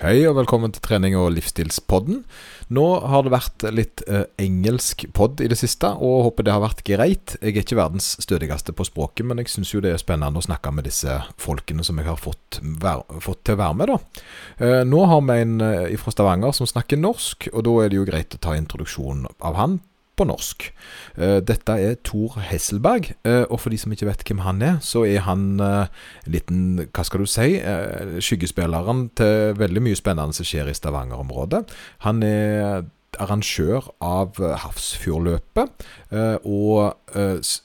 Hei og velkommen til trening- og livsstilspodden. Nå har det vært litt eh, engelsk pod i det siste, og håper det har vært greit. Jeg er ikke verdens stødigste på språket, men jeg syns jo det er spennende å snakke med disse folkene som jeg har fått, vær, fått til å være med, da. Eh, nå har vi en eh, fra Stavanger som snakker norsk, og da er det jo greit å ta introduksjonen av han på norsk. Uh, dette er Tor Hesselberg, uh, og for de som ikke vet hvem han er, så er han uh, en liten, hva skal du si, skyggespilleren til veldig mye spennende som skjer i Stavanger-området. Han er arrangør av Hafrsfjordløpet og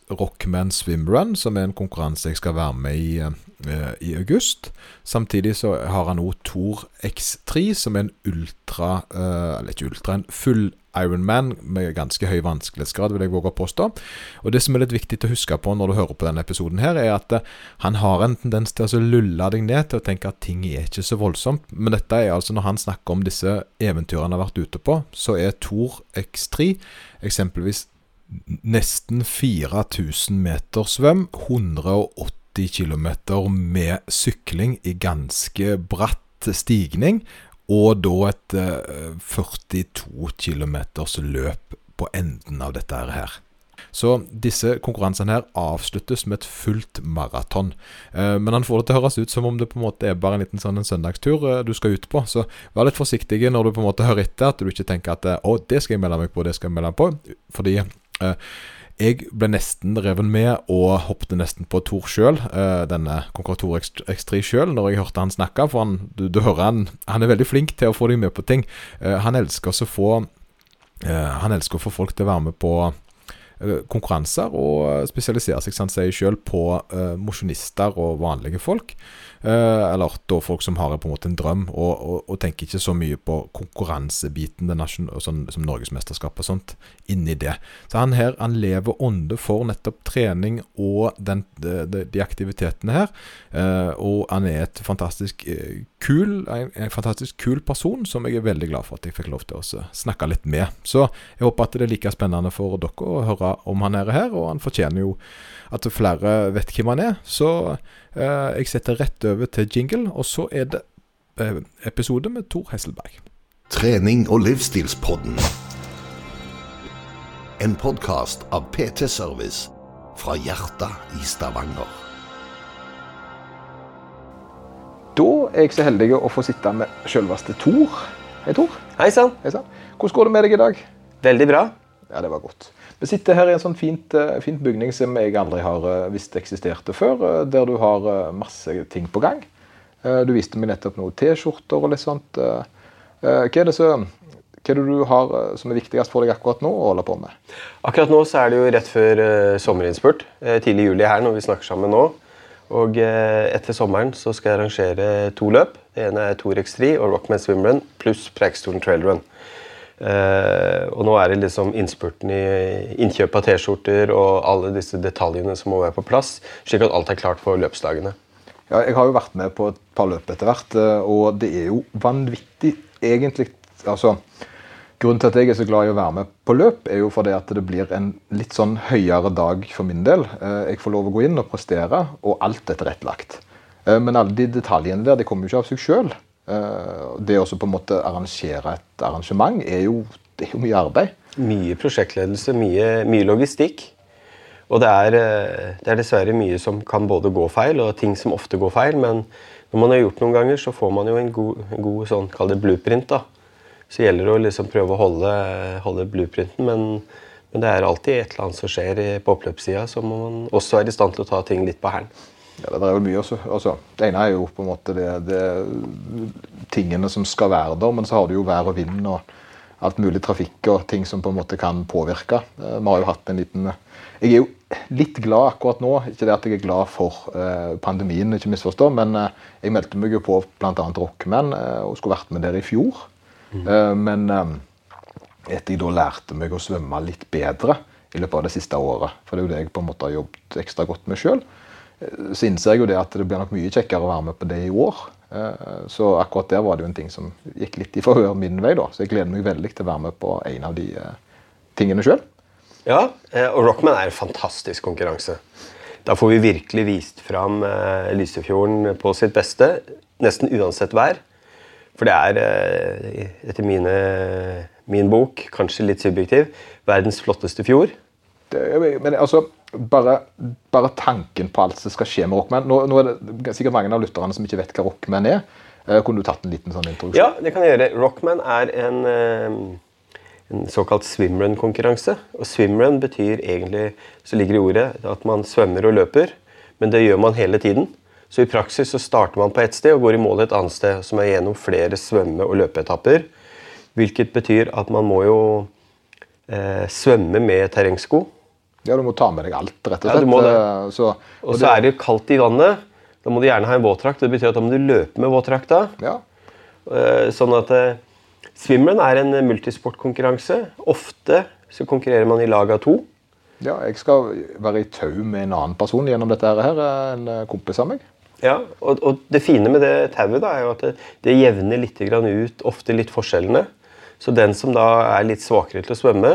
Rockman Swimrun, som er en konkurranse jeg skal være med i i august. Samtidig så har han òg Tor X3, som er en ultra Eller ikke ultra, en full Ironman med ganske høy vanskelighetsgrad, vil jeg våge å påstå. Og Det som er litt viktig å huske på når du hører på denne episoden, her, er at uh, han har en tendens til å lulle deg ned til å tenke at ting er ikke så voldsomt. Men dette er altså når han snakker om disse eventyrene han har vært ute på, så er Tor X3 eksempelvis nesten 4000 meter svøm, 180 km med sykling i ganske bratt stigning, og da et eh, 42 km løp på enden av dette her. Så disse konkurransene her avsluttes med et fullt maraton. Eh, men han får det til å høres ut som om det på en måte er bare en liten sånn en søndagstur eh, du skal ut på. Så vær litt forsiktig når du på en måte hører etter, at du ikke tenker at eh, å, det skal jeg melde meg på, det skal jeg melde meg på. Fordi eh, jeg ble nesten reven med og hoppet nesten på Tor sjøl, uh, denne Konkurrator X3 sjøl, når jeg hørte han snakke. For han, du, du, hører han, han er veldig flink til å få deg med på ting. Uh, han elsker å få uh, Han elsker å få folk til å være med på konkurranser, og spesialiserer seg, sant, seg selv på på mosjonister og vanlige folk. Uh, eller da folk som har på en måte en drøm, og, og, og tenker ikke så mye på konkurransebiten sånn, som Norgesmesterskap og sånt, inni det. Så han her han lever ånde for nettopp trening og den, de, de, aktivitetene her. Uh, og han er et fantastisk eh, kul, en, en, fantastisk kul person som jeg er veldig glad for at jeg fikk lov til å snakke litt med. Så jeg håper at det er like spennende for dere å høre om han er her, og han fortjener jo at flere vet hvem han er. Så eh, jeg setter rett over til jingle, og så er det eh, episode med Tor Hesselberg. Trening og livsstilspodden. En podkast av PT Service fra hjertet i Stavanger. Da er jeg så heldig å få sitte med selveste Tor. Hei, Tor. Hei sann. Hvordan går det med deg i dag? Veldig bra. Ja, det var godt. Vi sitter her i en sånn fint, eh, fint bygning som jeg aldri har eh, visst eksisterte før. Eh, der du har masse ting på gang. Du viste meg nettopp noen T-skjorter og litt sånt. Hva er, det så, hva er det du har som er viktigst for deg akkurat nå å holde på med? Akkurat nå så er det jo rett før uh, sommerinnspurt. Uh, tidlig i juli her når vi snakker sammen nå. Og uh, etter sommeren så skal jeg arrangere to løp. Det ene er Tour X3 og Rockman Swimrun pluss Preikestolen Trail Run. Uh, og nå er det liksom innspurten i innkjøp av T-skjorter og alle disse detaljene som må være på plass, slik at alt er klart for løpsdagene. Ja, jeg har jo vært med på et par løp etter hvert, eh, og det er jo vanvittig egentlig altså, Grunnen til at jeg er så glad i å være med på løp, er jo fordi at det blir en litt sånn høyere dag for min del. Uh, jeg får lov å gå inn og prestere, og alt er tilrettelagt. Men alle de detaljene der de kommer jo ikke av seg sjøl. Eh, det å på en måte arrangere et arrangement er jo, det er jo mye arbeid. Mye prosjektledelse, mye, mye logistikk. Og det er, eh, det er, dessverre mye som kan både gå feil, og ting som ofte går feil. Men når man har gjort noen ganger, så får man jo en god, en god sånn, kall det blueprint. da. Så gjelder det å liksom prøve å holde, holde blueprinten, men, men, det er alltid et eller annet som skjer på oppløpssida, så må man også være i stand til å ta ting litt på hælen. Ja, det er vel mye også. Altså, det ene er jo på en måte det, det, tingene som skal være der, men så har du jo vær og vind og alt mulig trafikk og ting som på en måte kan påvirke. Eh, vi har jo hatt en liten Jeg er jo litt glad akkurat nå. Ikke det at jeg er glad for uh, pandemien, ikke misforstå, men uh, jeg meldte meg jo på bl.a. Rockman og skulle vært med der i fjor. Mm. men etter jeg da lærte meg å svømme litt bedre i løpet av det siste året, for det er jo det jeg på en måte har jobbet ekstra godt med sjøl, så innser jeg jo det at det blir nok mye kjekkere å være med på det i år. Eh, så akkurat der var det jo en ting som gikk litt i favør min vei. da, Så jeg gleder meg veldig til å være med på en av de eh, tingene sjøl. Ja, eh, og Rockman er en fantastisk konkurranse. Da får vi virkelig vist fram Lysefjorden på sitt beste, nesten uansett vær. For det er, etter mine, min bok, kanskje litt subjektiv, verdens flotteste fjord. Det, men altså, bare, bare, tanken på alt som skal skje med Rockman Nå, nå er det sikkert mange av lytterne som ikke vet hva Rockman er. Eh, kunne du tatt en liten sånn introduksjon? Ja, det kan jeg gjøre. Rockman er en, eh, en såkalt swimrun-konkurranse. Og swimrun betyr egentlig, så ligger i ordet, at man svømmer og løper. Men det gjør man hele tiden. Så i praksis så starter man på ett sted og går i mål et annet sted, som er gjennom flere svømme- og løpeetapper. Hvilket betyr at man må jo eh, svømme med terrengsko. Ja, du må ta med deg alt, rett og slett. Ja, du må det. Eh, så, og, og så er det kaldt i vannet. Da må du gjerne ha en våtdrakt. Det betyr at da må du løpe med våtdrakta. Ja. Eh, sånn at svimmelen er en multisportkonkurranse. Ofte så konkurrerer man i lag av to. Ja, jeg skal være i tau med en annen person gjennom dette her. En kompis av meg. Ja, og, og, det fine med det tauet da, er jo at det, det jevner litt ut ofte litt forskjellene. Så den som da er litt svakere til å svømme,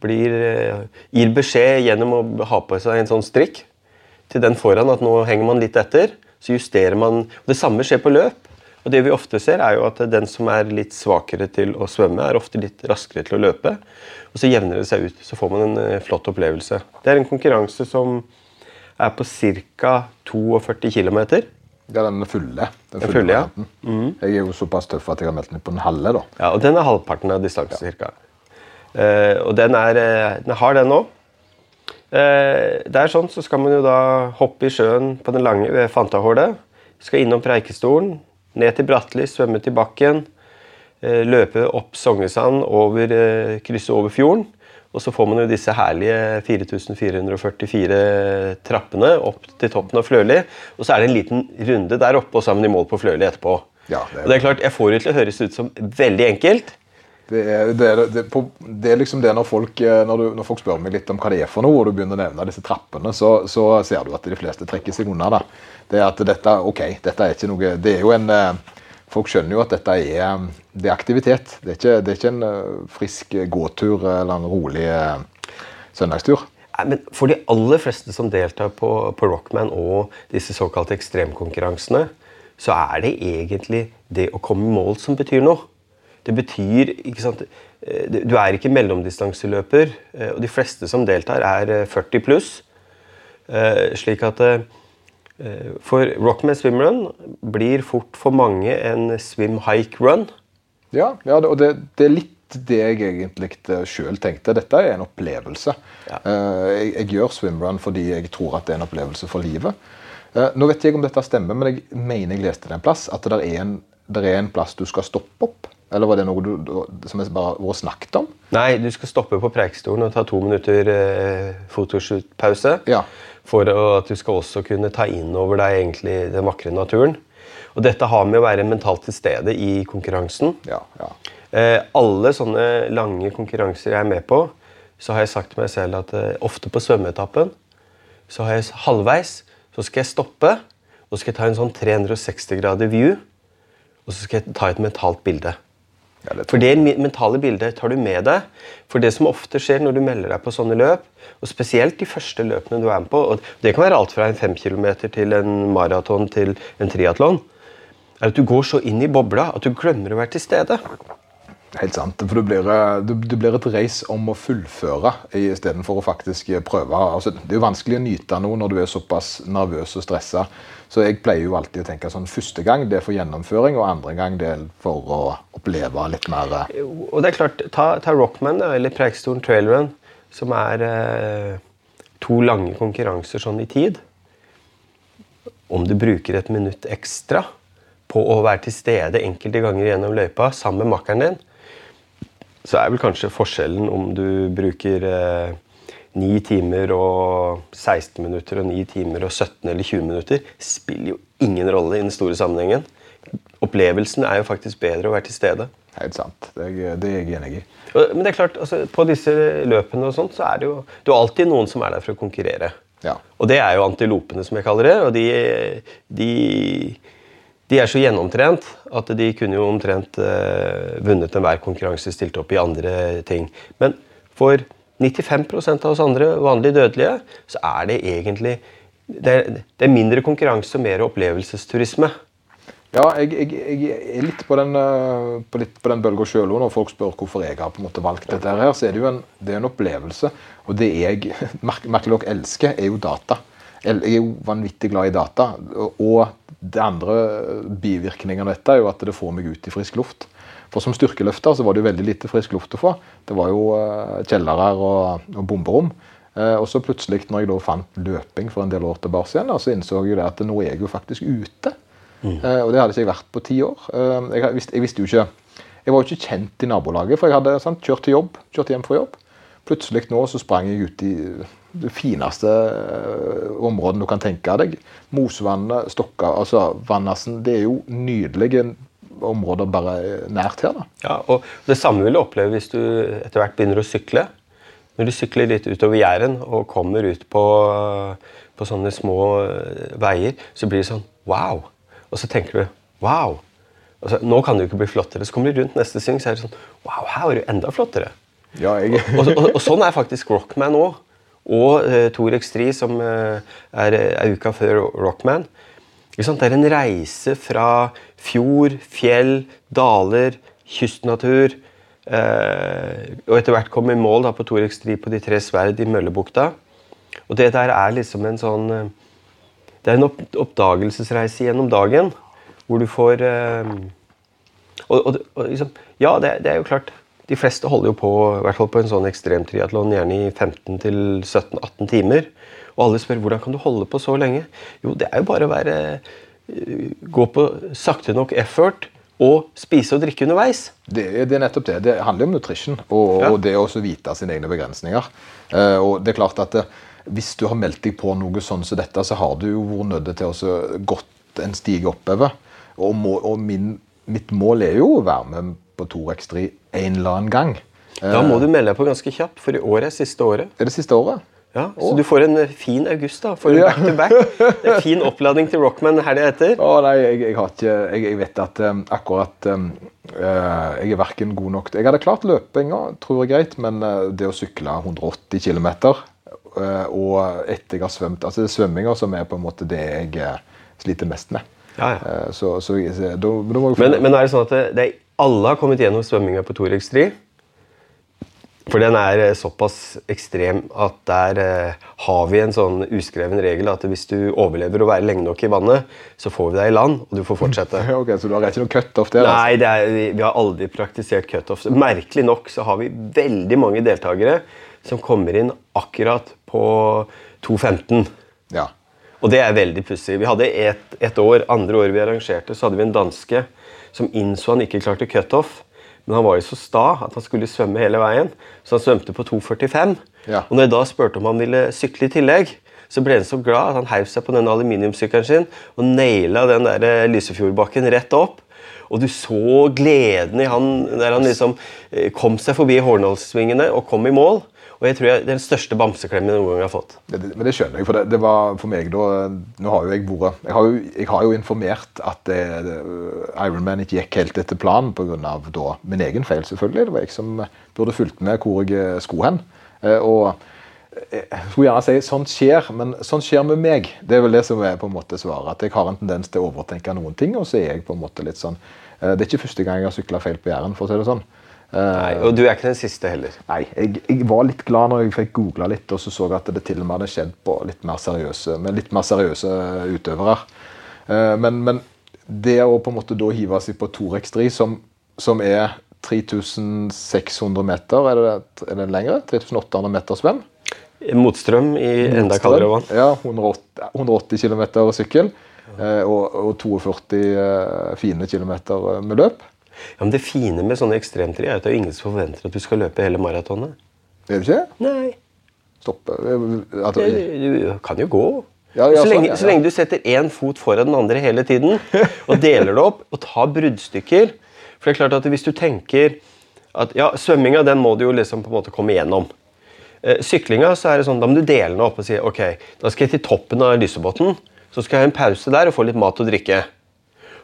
blir, eh, gir beskjed gjennom å ha på seg en sånn strikk til den foran at nå henger man litt etter. Så justerer man og Det samme skjer på løp. Og det vi ofte ser er jo at Den som er litt svakere til å svømme, er ofte litt raskere til å løpe. Og så jevner det seg ut. Så får man en eh, flott opplevelse. Det er en konkurranse som er på ca. 42 km. Ja, den fulle. Den fulle, fulle ja. Mm. Jeg er jo såpass tøff at jeg har meldt meg på den halve. da. Ja, og Den er halvparten av distansen ja. ca. Uh, og den, er, eh, den har den nå. Uh, det er sånn, så skal man jo da hoppe i sjøen på den lange ved Fantahålet. Skal innom Preikestolen, ned til Bratteli, svømme til bakken. Løpe opp Sognesand, over, krysse over fjorden. Og så får man jo disse herlige 4444 trappene opp til toppen av Fløli. Og så er det en liten runde der oppe, og så er man i mål på Fløli etterpå. Ja, det er... Og det er klart, Jeg får det til å høres ut som veldig enkelt. Det er, det, er, det, det er, liksom det når folk, eh, når, du, når folk, spør meg litt om hva det er for noe, og du begynner å nevne disse trappene, så, så ser du at de fleste trekker seg unna. da. Det er at dette, ok, dette er ikke noe Det er jo en eh, folk skjønner jo at dette er, det er aktivitet. Det er, ikke, det er ikke, en eh, frisk gåtur eller en rolig eh, søndagstur. Men For de aller fleste som deltar på, på Rockman og disse såkalte ekstremkonkurransene, så er det egentlig det å komme i mål som betyr noe. Det betyr ikke sant, eh, Du er ikke mellomdistanseløper, og de fleste som deltar, er 40 pluss. Slik at Eh, for Rockman swimrun blir fort for mange en swim-hike-run. Ja, ja, og det, det, er litt det jeg egentlig sjøl tenkte. Dette er en opplevelse. Ja. Eh, jeg, jeg, gjør swimrun fordi jeg tror at det er en opplevelse for livet. Eh, nå vet jeg ikke om dette stemmer, men jeg mener jeg leste det en plass at det er en, det er en plass du skal stoppe opp. Eller var det noe du, som jeg bare var snakket om? Nei, du skal stoppe på Preikestolen og ta to minutter eh, fotoshoot-pause. Ja for at du skal også kunne ta inn over deg egentlig den vakre naturen. Og dette har med å være mentalt til stede i konkurransen. Ja, ja. Eh, alle sånne lange konkurranser jeg er med på, så har jeg sagt til meg selv at eh, ofte på svømmeetappen så har jeg halvveis så skal jeg stoppe og så skal jeg ta en sånn 360 grader view. Og så skal jeg ta et mentalt bilde. For det mentale bildet tar du med deg. For det som ofte skjer når du melder deg på sånne løp, og spesielt de første løpene du er med på, og det kan være alt fra en 5 km til en maraton til en triatlon, er at du går så inn i bobla at du glemmer å være til stede. Helt sant. For det blir, eh, det blir et race om å fullføre istedenfor å faktisk prøve. Altså, det er jo vanskelig å nyte noe når du er såpass nervøs og stressa. Så jeg pleier jo alltid å tenke sånn første gang det er for gjennomføring, og andre gang det er for å oppleve litt mer eh, Og det er klart, Ta, ta Rockman eller Preikestolen Trailrun, som er eh, to lange konkurranser sånn i tid. Om du bruker et minutt ekstra på å være til stede enkelte ganger gjennom løypa sammen med makkeren din, så er vel kanskje forskjellen om du bruker eh, 9 timer og 16 minutter og 9 timer og 17 eller 20 minutter spiller jo ingen rolle i den store sammenhengen. Opplevelsen er jo faktisk bedre å være til stede. Helt sant. Det er, det er jeg enig i. Men det er klart, altså, på disse løpene og sånt, så er det jo Du har alltid noen som er der for å konkurrere. Ja. Og det er jo antilopene, som jeg kaller det. Og de, de de er så gjennomtrent at de kunne jo omtrent eh, vunnet enhver konkurranse stilt opp i andre ting. Men for 95% av oss andre vanlige dødelige så er det egentlig det er, det er mindre konkurranse og mer opplevelsesturisme. Ja, jeg, jeg, jeg er litt på den, eh, på litt på den bølga sjøl når folk spør hvorfor jeg har på en måte valgt dette. her, Så er det jo en, det er en opplevelse. Og det jeg merkelig nok elsker, er jo data. Jeg er jo vanvittig glad i data. Og det andre bivirkningen av dette er jo at det får meg ut i frisk luft. For som styrkeløfter så var det jo veldig lite frisk luft å få. Det var jo uh, kjellere og, og bomberom. Uh, og så plutselig, når jeg da fant løping for en del år tilbake igjen, så innså jeg jo det at nå er jeg jo faktisk ute. Mm. Uh, og det hadde ikke jeg vært på ti år. Jeg visste, jeg, visste, jo ikke Jeg var jo ikke kjent i nabolaget, for jeg hadde sant, kjørt til jobb, kjørt hjem fra jobb. Plutselig nå så sprang jeg ut i det fineste området du kan tenke deg. Mosvannet, Stokka, altså Vannassen. Det er jo nydelige områder bare nært her. da. Ja, og Det samme vil du oppleve hvis du etter hvert begynner å sykle. Når du sykler litt utover Jæren og kommer ut på, på, sånne små eh, veier, så blir det sånn wow. Og så tenker du wow. Altså, nå kan det jo ikke bli flottere. Så kommer du rundt neste sving, så er det sånn wow, her er du enda flottere. Ja, jeg... og, og, og, sånn er faktisk Rockman òg. Og uh, Tor X3, som uh, er, er uka før Rockman. Det er en reise fra fjord, fjell, daler, kystnatur. Eh, og etter hvert komme i mål da, på Torex X3 på De tre sverd i Møllebukta. Og det der er liksom en sånn eh, Det er en opp, oppdagelsesreise gjennom dagen. Hvor du får eh, og, og, og liksom, Ja, det, det, er jo klart. De fleste holder jo på i hvert fall på en sånn ekstremtriatlon gjerne i 15-17-18 timer. Og alle spør hvordan kan du holde på så lenge. Jo, det er jo bare å være gå på sakte nok effort og spise og drikke underveis. Det, det er nettopp det. Det handler om nutrition og, ja. og det å vite sine egne begrensninger. Uh, og det er klart at uh, Hvis du har meldt deg på noe sånn som dette, så har du jo vært nødt til å gått en stige oppover. Og, må, og min, mitt mål er jo å være med på Torex3 en eller annen gang. Da må du melde deg på ganske kjapt, for i år er siste året. Er det siste året? Ja, Så du får en eh, fin august, da. For back to back. Er fin oppladning til Rockman helga etter. Å nei, jeg, jeg, har ikke Jeg, jeg vet at um, akkurat um, uh, Jeg er verken god nok Jeg hadde klart løpinga, tror jeg greit, men uh, det å sykle 180 km uh, og etter jeg har svømt Altså det er svømminga som er på en måte det jeg sliter mest med. Ja, ja. Så, så, da, da men, men er det sånn at det, det, alle har kommet gjennom svømminga på Torex3? For den er eh, såpass ekstrem at der eh, har vi en sånn uskreven regel at hvis du overlever å være lenge nok i vannet, så får vi deg i land, og du får fortsette. ok, Så du har ikke noen cutoff der? Nei, er, vi, vi, har aldri praktisert cutoff. Merkelig nok så har vi veldig mange deltakere som kommer inn akkurat på 2.15. Ja. Og det er veldig pussig. Vi hadde et, et år, andre året vi arrangerte, så hadde vi en danske som innså han ikke klarte cutoff. Men han var jo så sta at han skulle svømme hele veien, så han svømte på 2,45. Ja. Og når jeg da spurte om han ville sykle i tillegg, så ble han så glad at han heiv seg på den aluminiumssykkelen sin og naila den der eh, Lysefjordbakken rett opp. Og du så gleden i han der han liksom eh, kom seg forbi Hornålssvingene og kom i mål. Og jeg tror jeg, Det er den største bamseklemmen jeg noen gang har fått. Det, det, men det skjønner jeg, for det, det, var for meg da Nå har jo jeg vært Jeg jeg har jo informert at det, Ironman ikke gikk helt etter planen pga. min egen feil, selvfølgelig. Det var jeg som burde fulgt med hvor jeg eh, skulle hen. Eh, og eh, jeg skulle gjerne si sånn skjer, men sånn skjer med meg. Det er vel det som er på en måte svaret. At jeg har en tendens til å overtenke noen ting, og så er jeg på en måte litt sånn Det er ikke første gang jeg har sykla feil på Jæren, for å si det sånn. Nei, Og du er ikke den siste heller? Nei. Jeg, jeg var litt glad når jeg fikk googla litt, og så så at det til og med hadde skjedd på litt mer seriøse, med litt mer seriøse utøvere. Eh, men, men, det å på en måte da hive seg på Torex 3, som, som er 3600 meter, er det, er det lengre? 3800 meter svøm? Motstrøm i enda kaldere vann. Ja, 180, 180 km sykkel. Eh, og, og 42 eh, fine kilometer med løp. Ja, men Det fine med sånne ekstremtri er at det er ingen som forventer at du skal løpe hele maratonet. Er det ikke? Nei. Stoppe at... du, du kan jo gå. Ja, ja, så, lenge, sånn, ja, så, lenge, du setter én fot foran den andre hele tiden og deler det opp og tar bruddstykker For det er klart at hvis du tenker at ja, svømminga den må du jo liksom på en måte komme igjennom. Eh, syklinga så er det sånn, da må du dele den opp og si ok, da skal jeg til toppen av Lysebotn. Så skal jeg ha en pause der og få litt mat og drikke.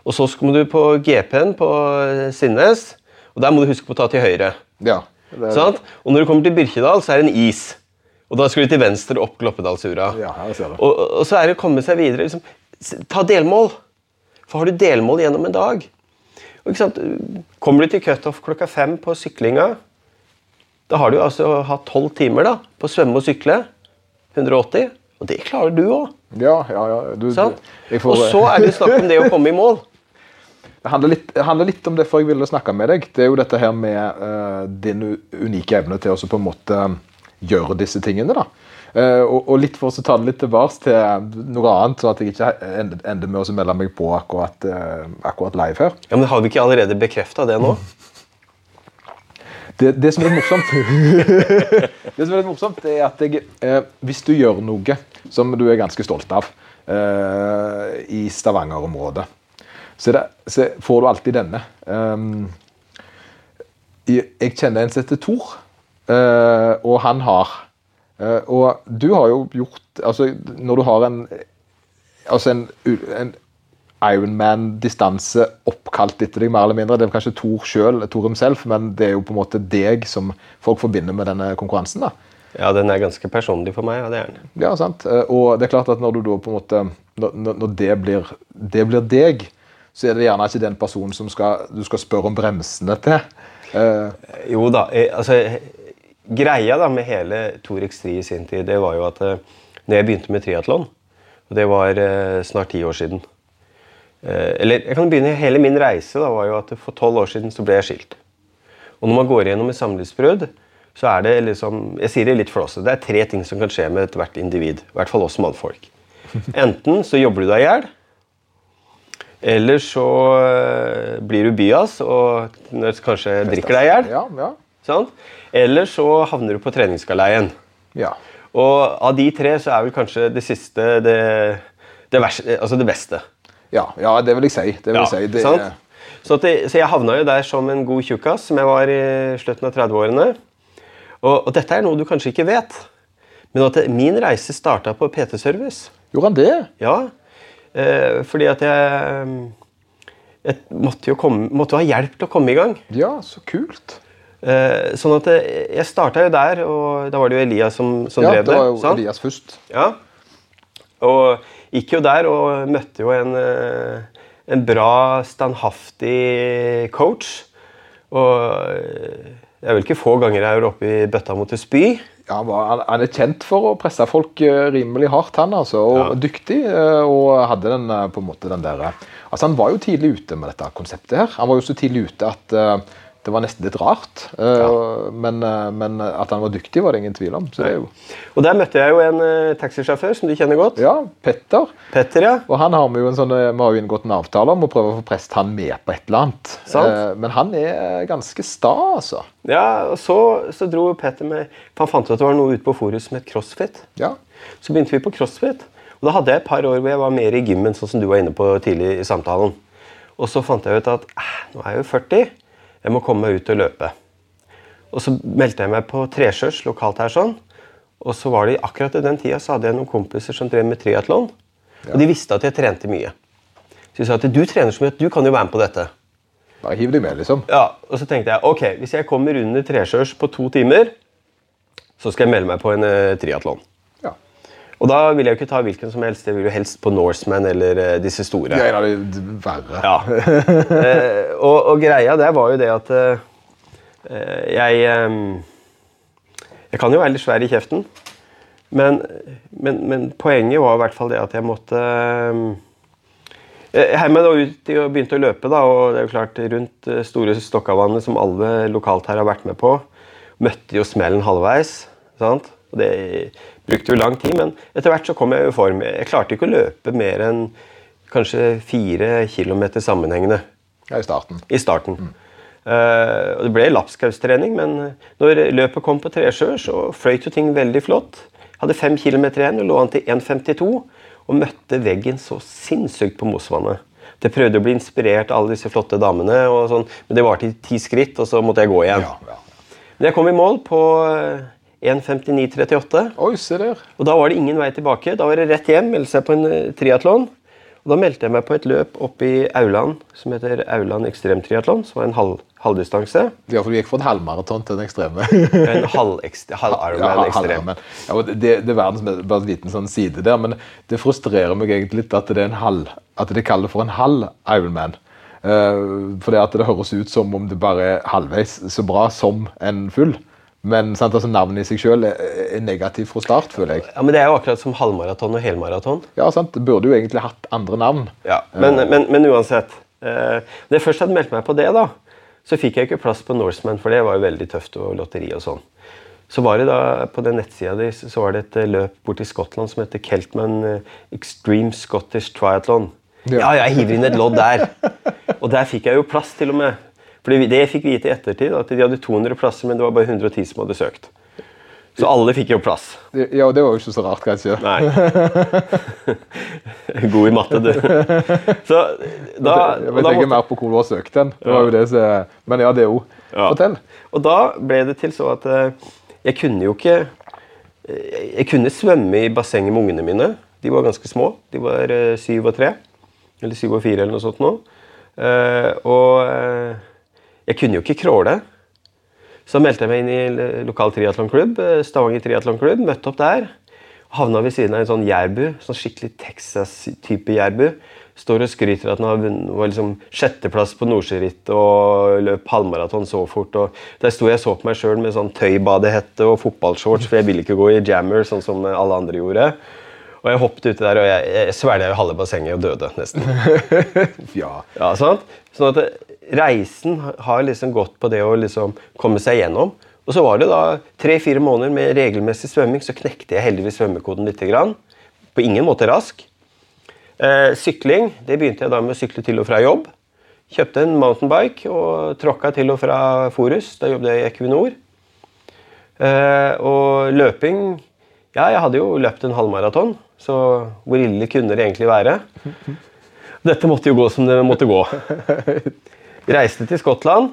Og så skal du på GP-en på Sinnes, og der må du huske på å ta til høyre. Ja, er... sånn? Og når du kommer til Birkedal, så er det en is. Og da skal du til venstre opp Gloppedalsura. Ja, og, og, så er det å komme seg videre. Liksom, ta delmål. For har du delmål gjennom en dag og ikke sant? Kommer du til cutoff klokka fem på syklinga, da har du altså hatt tolv timer da, på å svømme og sykle. 180. Og det klarer du òg. Ja, ja, ja. Du, du- får- Og så er det snakk om det å komme i mål. Det handler litt, det handler litt om det for jeg ville snakke med deg. Det er jo dette her med uh, din unike evne til å på en måte gjøre disse tingene. da. Uh, og, og litt for å ta det litt tilbake til noe annet, sånn at jeg ikke ender, ender med å melde meg på akkurat, uh, akkurat live her. Ja, men Har vi ikke allerede bekrefta det nå? Det, det som er morsomt Det som er litt morsomt, det er at jeg, eh, hvis du gjør noe som du er ganske stolt av eh, i Stavanger-området, så, det, så får du alltid denne. Um, jeg, kjenner en som heter Tor, eh, og han har eh, Og du har jo gjort Altså, når du har en Altså en, en Ironman-distanse oppkalt etter deg, mer eller mindre. Det er kanskje Thor sjøl, himself, men det er jo på en måte deg som folk forbinder med denne konkurransen. da. Ja, den er ganske personlig for meg. ja, det er den. Ja, sant? Eh, Og det er klart at når du da på en måte når- når det, blir, det blir deg, så er det gjerne ikke den personen som skal, du skal spørre om bremsene til. Uh. Jo da. altså, greia da med hele Torex 3 i sin tid, det var jo at eh, når jeg begynte med triatlon, og det var eh, snart ti år siden Eller jeg kan begynne hele min reise da, var jo at for tolv år siden så ble jeg skilt. Og når man går gjennom et samlivsbrudd, så er det liksom Jeg sier det litt flåsete. Det er tre ting som kan skje med ethvert individ. I hvert fall oss mannfolk. Enten så jobber du deg i hjel. Eller så eh, blir du byas og kanskje drikker deg i hjel. ja, ja. Sånn? Eller så havner du på treningsgaleien. ja. Og av de tre så er vel kanskje det siste det, det, verste, altså det beste. Ja, ja, det vil jeg si. Det vil jeg si. Det? Så, det, så jeg havna jo der som en god tjukkas, som jeg var i slutten av 30-årene. Og, og dette er noe du kanskje ikke vet, men at min reise starta på PT-service. Gjorde han det? Ja, eh, fordi at jeg, jeg måtte jo komme, måtte jo ha hjelp til å komme i gang. Ja, så kult. Eh, sånn at eh, Jeg starta jo der, og da var det jo Elias som, som Ja, drev det Ja, det. var jo sant? Elias først. Ja. Og gikk jo der og møtte jo en, eh, en bra, standhaftig coach. Og eh, det er vel ikke få ganger jeg er oppe i bøtta mot et spy. Ja, han, er kjent for å presse folk eh, rimelig hardt, han altså. Og Ja. dyktig. eh, Og hadde den eh, på en måte den der Altså, han var jo tidlig ute med dette konseptet her. Han var jo så tidlig ute at det var nesten litt rart. Ja. men, eh, men at han var dyktig, var det ingen tvil om. Så det Og der møtte jeg jo en eh, taxisjåfør som du kjenner godt. Ja, Petter. Petter, ja. Og han har vi jo en sånn, eh, vi har jo inngått en avtale om å prøve å få presset han med på et eller annet. Sant. Eh, Men han er ganske sta, altså. Ja, og så, så dro Petter med for Han fant ut at det var noe ute på Forus som het CrossFit. Ja. Så begynte vi på CrossFit. Og da hadde jeg et par år hvor jeg var mer i gymmen, sånn som du var inne på tidlig i samtalen. Og så fant jeg ut at eh, nå er jeg jo 40, jeg må komme meg ut og løpe. Og så meldte jeg meg på treskjørs lokalt her sånn. Og så var det akkurat i den tida så hadde jeg noen kompiser som drev med triatlon. Og de visste at jeg trente mye. Så de sa at du trener så mye at du kan jo være med på dette. Bare hiv deg med, liksom. Ja, Og så tenkte jeg ok, hvis jeg kommer under treskjørs på to timer, så skal jeg melde meg på en uh, triatlon. Ja. Og da vil jeg jo ikke ta hvilken som helst. Jeg vil jo helst på Norseman eller eh, disse store. Det er verre. Ja. Eh, og, og greia der var jo det at eh, jeg eh, Jeg kan jo være litt svær i kjeften, men, men, men poenget var i hvert fall det at jeg måtte eh, Jeg heiv meg da ut i og begynte å løpe, da, og det er jo klart rundt eh, Store Stokkavannet, som alle lokalt her har vært med på, møtte jo smellen halvveis. sant? Og Det brukte jo lang tid, men etter hvert så kom jeg i form. Jeg klarte ikke å løpe mer enn kanskje fire kilometer sammenhengende Ja, I starten. i starten. Eh, og det ble lapskaustrening, men når løpet kom på Tresjø, så fløyt jo ting veldig flott. Hadde fem kilometer igjen og lå an til 1,52 og møtte veggen så sinnssykt på Mosvannet. Det prøvde å bli inspirert av alle disse flotte damene, og sånn, men det var til ti skritt, og så måtte jeg gå igjen. Ja, ja. Men jeg kom i mål på eh, 1.59,38. Oi, se der. Og da var det ingen vei tilbake. Da var det rett hjem, melde seg på en triatlon. Og Da meldte jeg meg på et løp oppe i Auland som heter Auland ekstremtriatlon, som var en halv, halvdistanse. Ja, for du gikk fra en halvmaraton til en ekstreme. En halv-Ironman halv Ja, ekstrem. Ja, det, det er verdens bare en liten sånn side der, men det frustrerer meg egentlig litt at det er en halv, at de kaller for en halv Ironman. Uh, for det at det høres ut som om det bare er halvveis så bra som en full. Men sant, altså, navnet i seg selv er, negativt fra start, føler jeg. Ja, men Det er jo akkurat som halvmaraton og helmaraton. Ja, sant, Det burde jo egentlig hatt andre navn. Ja, men, men, men uansett. Eh, jeg først hadde meldt meg på det, da, så fikk jeg ikke plass på Norseman, for det var jo veldig tøft og lotteri og sånn. Så var det da, På den nettsida di så var det et eh, løp borti Skottland som heter Keltman eh, Extreme Scottish Triathlon. Ja. Ja, jeg hiver inn et lodd der. Og der fikk jeg jo plass, til og med. Fordi det fikk vite i ettertid, at de hadde 200 plasser, men det var bare 110 som hadde søkt. Så alle fikk jo plass. Ja, og det var jo ikke så rart, kanskje. Nei. God i matte, du. Så da, jeg vet ikke mer på hvor du har søkt den. Det var jo det som, men ja, det jo Ja. Fortell. Og da ble det til så at eh, jeg kunne jo ikke eh, Jeg kunne svømme i bassenget med ungene mine. De var ganske små. De var eh, syv og tre. Eller syv og fire, eller noe sånt nå. Og jeg kunne jo ikke crawle. Så meldte jeg meg inn i lokal triatlonklubb, eh, Stavanger triatlonklubb. Møtte opp der. Havna ved siden av en sånn jærbu. Sånn skikkelig Texas-type jærbu. Står og skryter at han var liksom sjetteplass på nordsjørittet og løp halvmaraton så fort. og Der sto jeg og så på meg sjøl med sånn tøybadehette og fotballshorts, for jeg ville ikke gå i jammer sånn som alle andre gjorde. Og jeg hoppet uti der, og jeg, jeg svelga halve bassenget og døde nesten. Ja. Ja, sant? Sånn at reisen har liksom gått på det å liksom komme seg gjennom. Og så var det da tre-fire måneder med regelmessig svømming, så knekte jeg heldigvis svømmekoden litt. Grann. På ingen måte rask. Eh, sykling det begynte jeg da med å sykle til og fra jobb. Kjøpte en mountainbike og tråkka til og fra Forus. Da jobbet jeg i Equinor. Eh, og løping Ja, jeg hadde jo løpt en halvmaraton, så hvor ille kunne det egentlig være? Dette måtte jo gå som det måtte gå. Reiste til Skottland.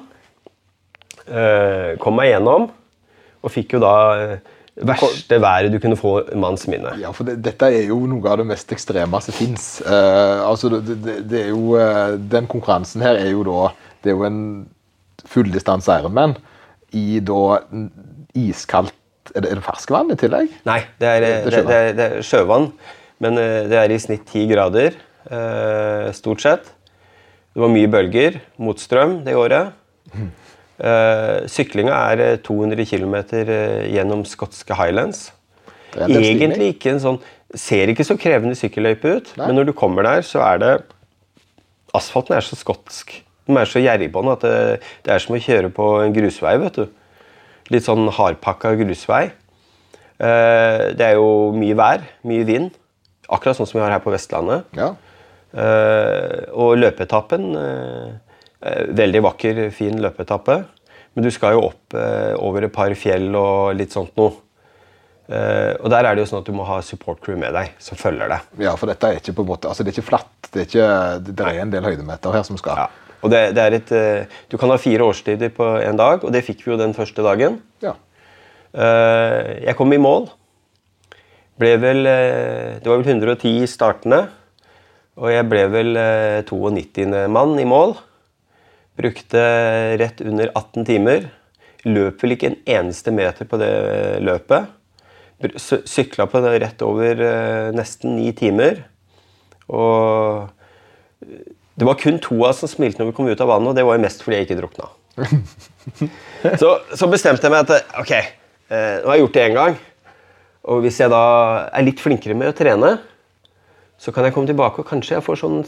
eh, kom meg gjennom. Og fikk jo da eh, verste været du kunne få manns minne. Ja, for det, dette er jo noe av det mest ekstreme som fins. altså, det, det, det er jo eh, Den konkurransen her er jo da Det er jo en fulldistanse Ironman i da iskaldt Er det, er det ferskvann i tillegg? Nei, det er, Det det, er er, sjøvann. Men eh, det er i snitt ti grader, eh, stort sett. Det var mye bølger, mot strøm det året. Uh, syklinga er eh, 200 km gjennom skotske highlands. Egentlig ikke en sånn Ser ikke så krevende sykkelløype ut, Nei. men når du kommer der, så er det Asfalten er så skotsk. Den er så gjerrigbånd at det, det er som å kjøre på en grusvei. vet du. Litt sånn hardpakka grusvei. Uh, det er jo mye vær, mye vind. Akkurat sånn som vi har her på Vestlandet. Ja. Eh, og løpeetappen eh, eh, Veldig vakker, fin løpeetappe. Men du skal jo opp over et par fjell og litt sånt noe. Uh, og der er det jo sånn at du må ha support crew med deg som følger deg. ja, for dette er ikke på en måte Altså, det er ikke flatt. Det er, ikke, det, er en del høydemeter her som skal Ja. Og det, det er et, uh, du kan ha fire årstider på en dag, og det fikk vi jo den første dagen. Ja. Uh, jeg kom i mål. Ble vel Det var vel 110 startende. Og jeg ble vel eh, 92. mann i mål. Brukte rett under 18 timer. Løp vel ikke en eneste meter på det løpet. Br- Sykla på det rett over eh, nesten ni timer. Og eh, det var kun to av oss som smilte når vi kom ut av vannet, og det var jo mest fordi jeg ikke drukna. Så, så bestemte jeg meg at ok, eh, nå har jeg gjort det én gang. Og hvis jeg da er litt flinkere med å trene, så kan jeg komme tilbake og kanskje jeg får sånn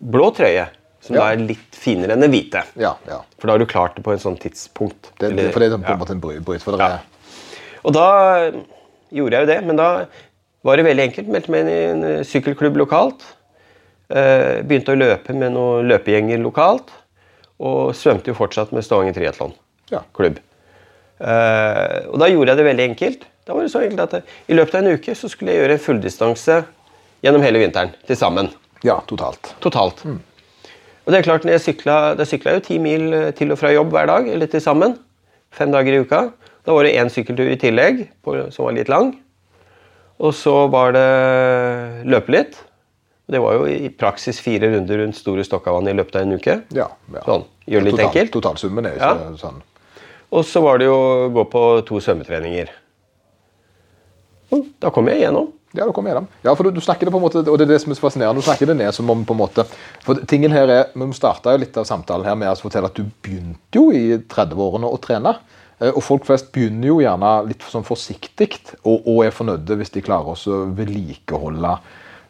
blå trøye. Som Ja. da er litt finere enn den hvite. Ja, ja. For da har du klart det på en sånn tidspunkt. Det, Eller- for det er på en måte en bry- bryt. For dere. Er Og da gjorde jeg jo det, men da var det veldig enkelt. Meldte meg inn i en eh, sykkelklubb lokalt. Eh, begynte å løpe med noen løpegjenger lokalt. Og svømte jo fortsatt med Stavanger triatlon Ja. klubb. Eh, og da gjorde jeg det veldig enkelt. Da var det så enkelt at eh, I løpet av en uke så skulle jeg gjøre en fulldistanse gjennom hele vinteren til sammen. ja, totalt. Totalt. Og det er klart, jeg sykla, Da sykla jeg jo ti mil eh, til og fra jobb hver dag, eller til sammen. Fem dager i uka. Da var det én sykkeltur i tillegg, som var litt lang. Og så var det løpe litt. Det var jo i praksis fire runder rundt Store Stokkavann i løpet av en uke. Ja, ja. Sånn, gjør det litt Total- enkelt. Totalsummen er jo Ja. ikke sånn. Og så var det jo å gå på to svømmetreninger. Og Da kom jeg igjennom. Ja, da kommer jeg gjennom. Ja, for du, du snakker det på en måte, og det er det som er fascinerende, du snakker det ned som om på en måte For tingen her er, Vi starta litt av samtalen her med å fortelle at du begynte jo i 30-årene å trene. Eh, Og folk flest begynner jo gjerne litt sånn forsiktig og, og er fornøyde hvis de klarer å vedlikeholde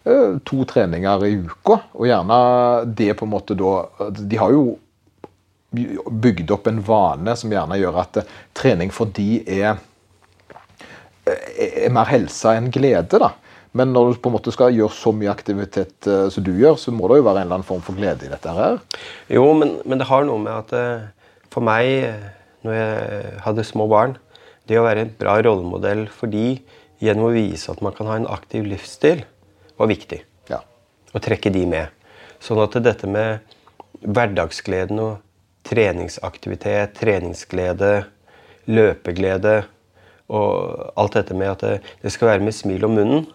eh, to treninger i uka. Og gjerne det på en måte da De har jo bygd opp en vane som gjerne gjør at eh, trening for de er er mer helse enn glede. da. Men når du på en måte skal gjøre så mye aktivitet uh, som du gjør, så må det jo være en eller annen form for glede i dette her. Jo, men, men det har noe med at uh, for meg, eh, når jeg hadde små barn, det å være en bra rollemodell for de gjennom å vise at man kan ha en aktiv livsstil, var viktig. Ja. Å trekke de med. Sånn at dette med hverdagsgleden og treningsaktivitet, treningsglede, løpeglede og alt dette med at det, det skal være med smil om munnen,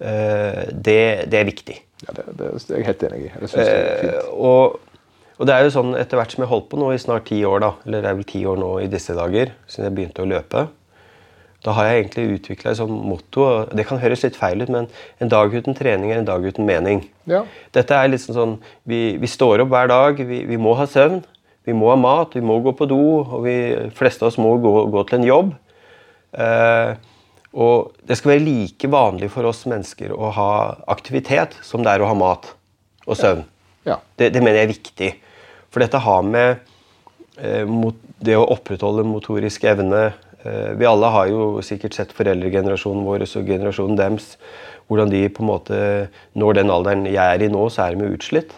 eh, det, det er viktig. ja det, det, er jeg helt enig i. Det synes jeg er Eh, fint. og, og det er jo sånn etter hvert som jeg har holdt på nå i snart ti år, da, eller det er vel ti år nå i disse dager, siden jeg begynte å løpe, da har jeg egentlig utvikla et sånt motto. Det kan høres litt feil ut, men en dag uten trening er en dag uten mening. Ja. Dette er liksom sånn Vi, vi står opp hver dag, vi, vi må ha søvn, vi må ha mat, vi må gå på do, og vi fleste av oss må gå, gå til en jobb. Eh, og det skal være like vanlig for oss mennesker å ha aktivitet som det er å ha mat og søvn. Ja. Det, det mener jeg er viktig. For dette har med eh, mot, det å opprettholde motorisk evne eh, Vi alle har jo sikkert sett foreldregenerasjonen vår og generasjonen dems. Hvordan de på en måte når den alderen jeg er i nå, så er de utslitt.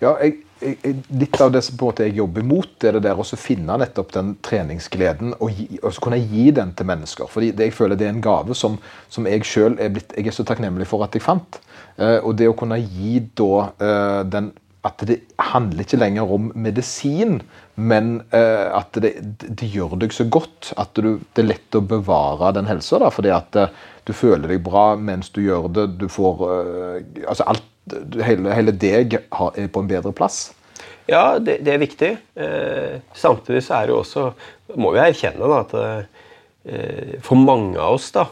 Ja, jeg- litt av det som på en måte jeg jobber imot, er det der å finne nettopp den treningsgleden og, gi, og så kunne gi den til mennesker. Fordi jeg føler det er en gave som, som jeg sjøl er, jeg er så takknemlig for at jeg fant. Eh, og det å kunne gi da eh, den At det handler ikke lenger om medisin, men eh, at det, det gjør deg så godt at du, det er lett å bevare den helsa. Fordi at eh, du føler deg bra mens du gjør det. Du får eh, altså alt, hele, hele deg er på en bedre plass. Ja, det, det er viktig. Eh, samtidig så er det jo også Må vi erkjenne da, at eh, for mange av oss da,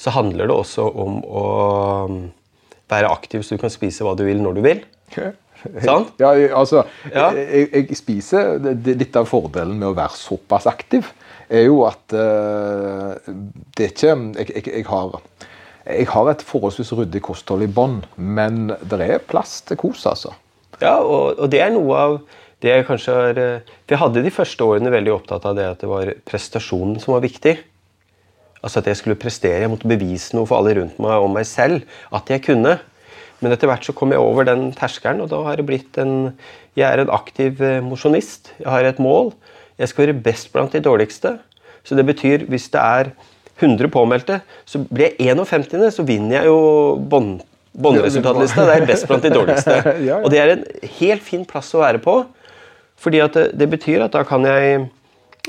så handler det også om å mm, være aktiv så du kan spise hva du vil når du vil. Sant? Ja, altså, Ja. Jeg, jeg spiser Litt av fordelen med å være såpass aktiv er jo at eh, det er ikke jeg, jeg, jeg, har, jeg har et forholdsvis ryddig kosthold i bånn, men det er plass til kos, altså. Ja, og, og det er noe av det jeg kanskje har eh, For jeg hadde de første årene veldig opptatt av det at det var prestasjonen som var viktig. Altså at jeg skulle prestere. Jeg måtte bevise noe for alle rundt meg om meg selv at jeg kunne. Men etter hvert så kom jeg over den terskelen, og da har det blitt en Jeg er en aktiv eh, mosjonist. Jeg har et mål. Jeg skal være best blant de dårligste. Så det betyr hvis det er 100 påmeldte, så blir jeg 51., så vinner jeg jo bånd- båndresultatlista. Det er best blant de dårligste. Og det er en helt fin plass å være på. Fordi at det, det betyr at da kan jeg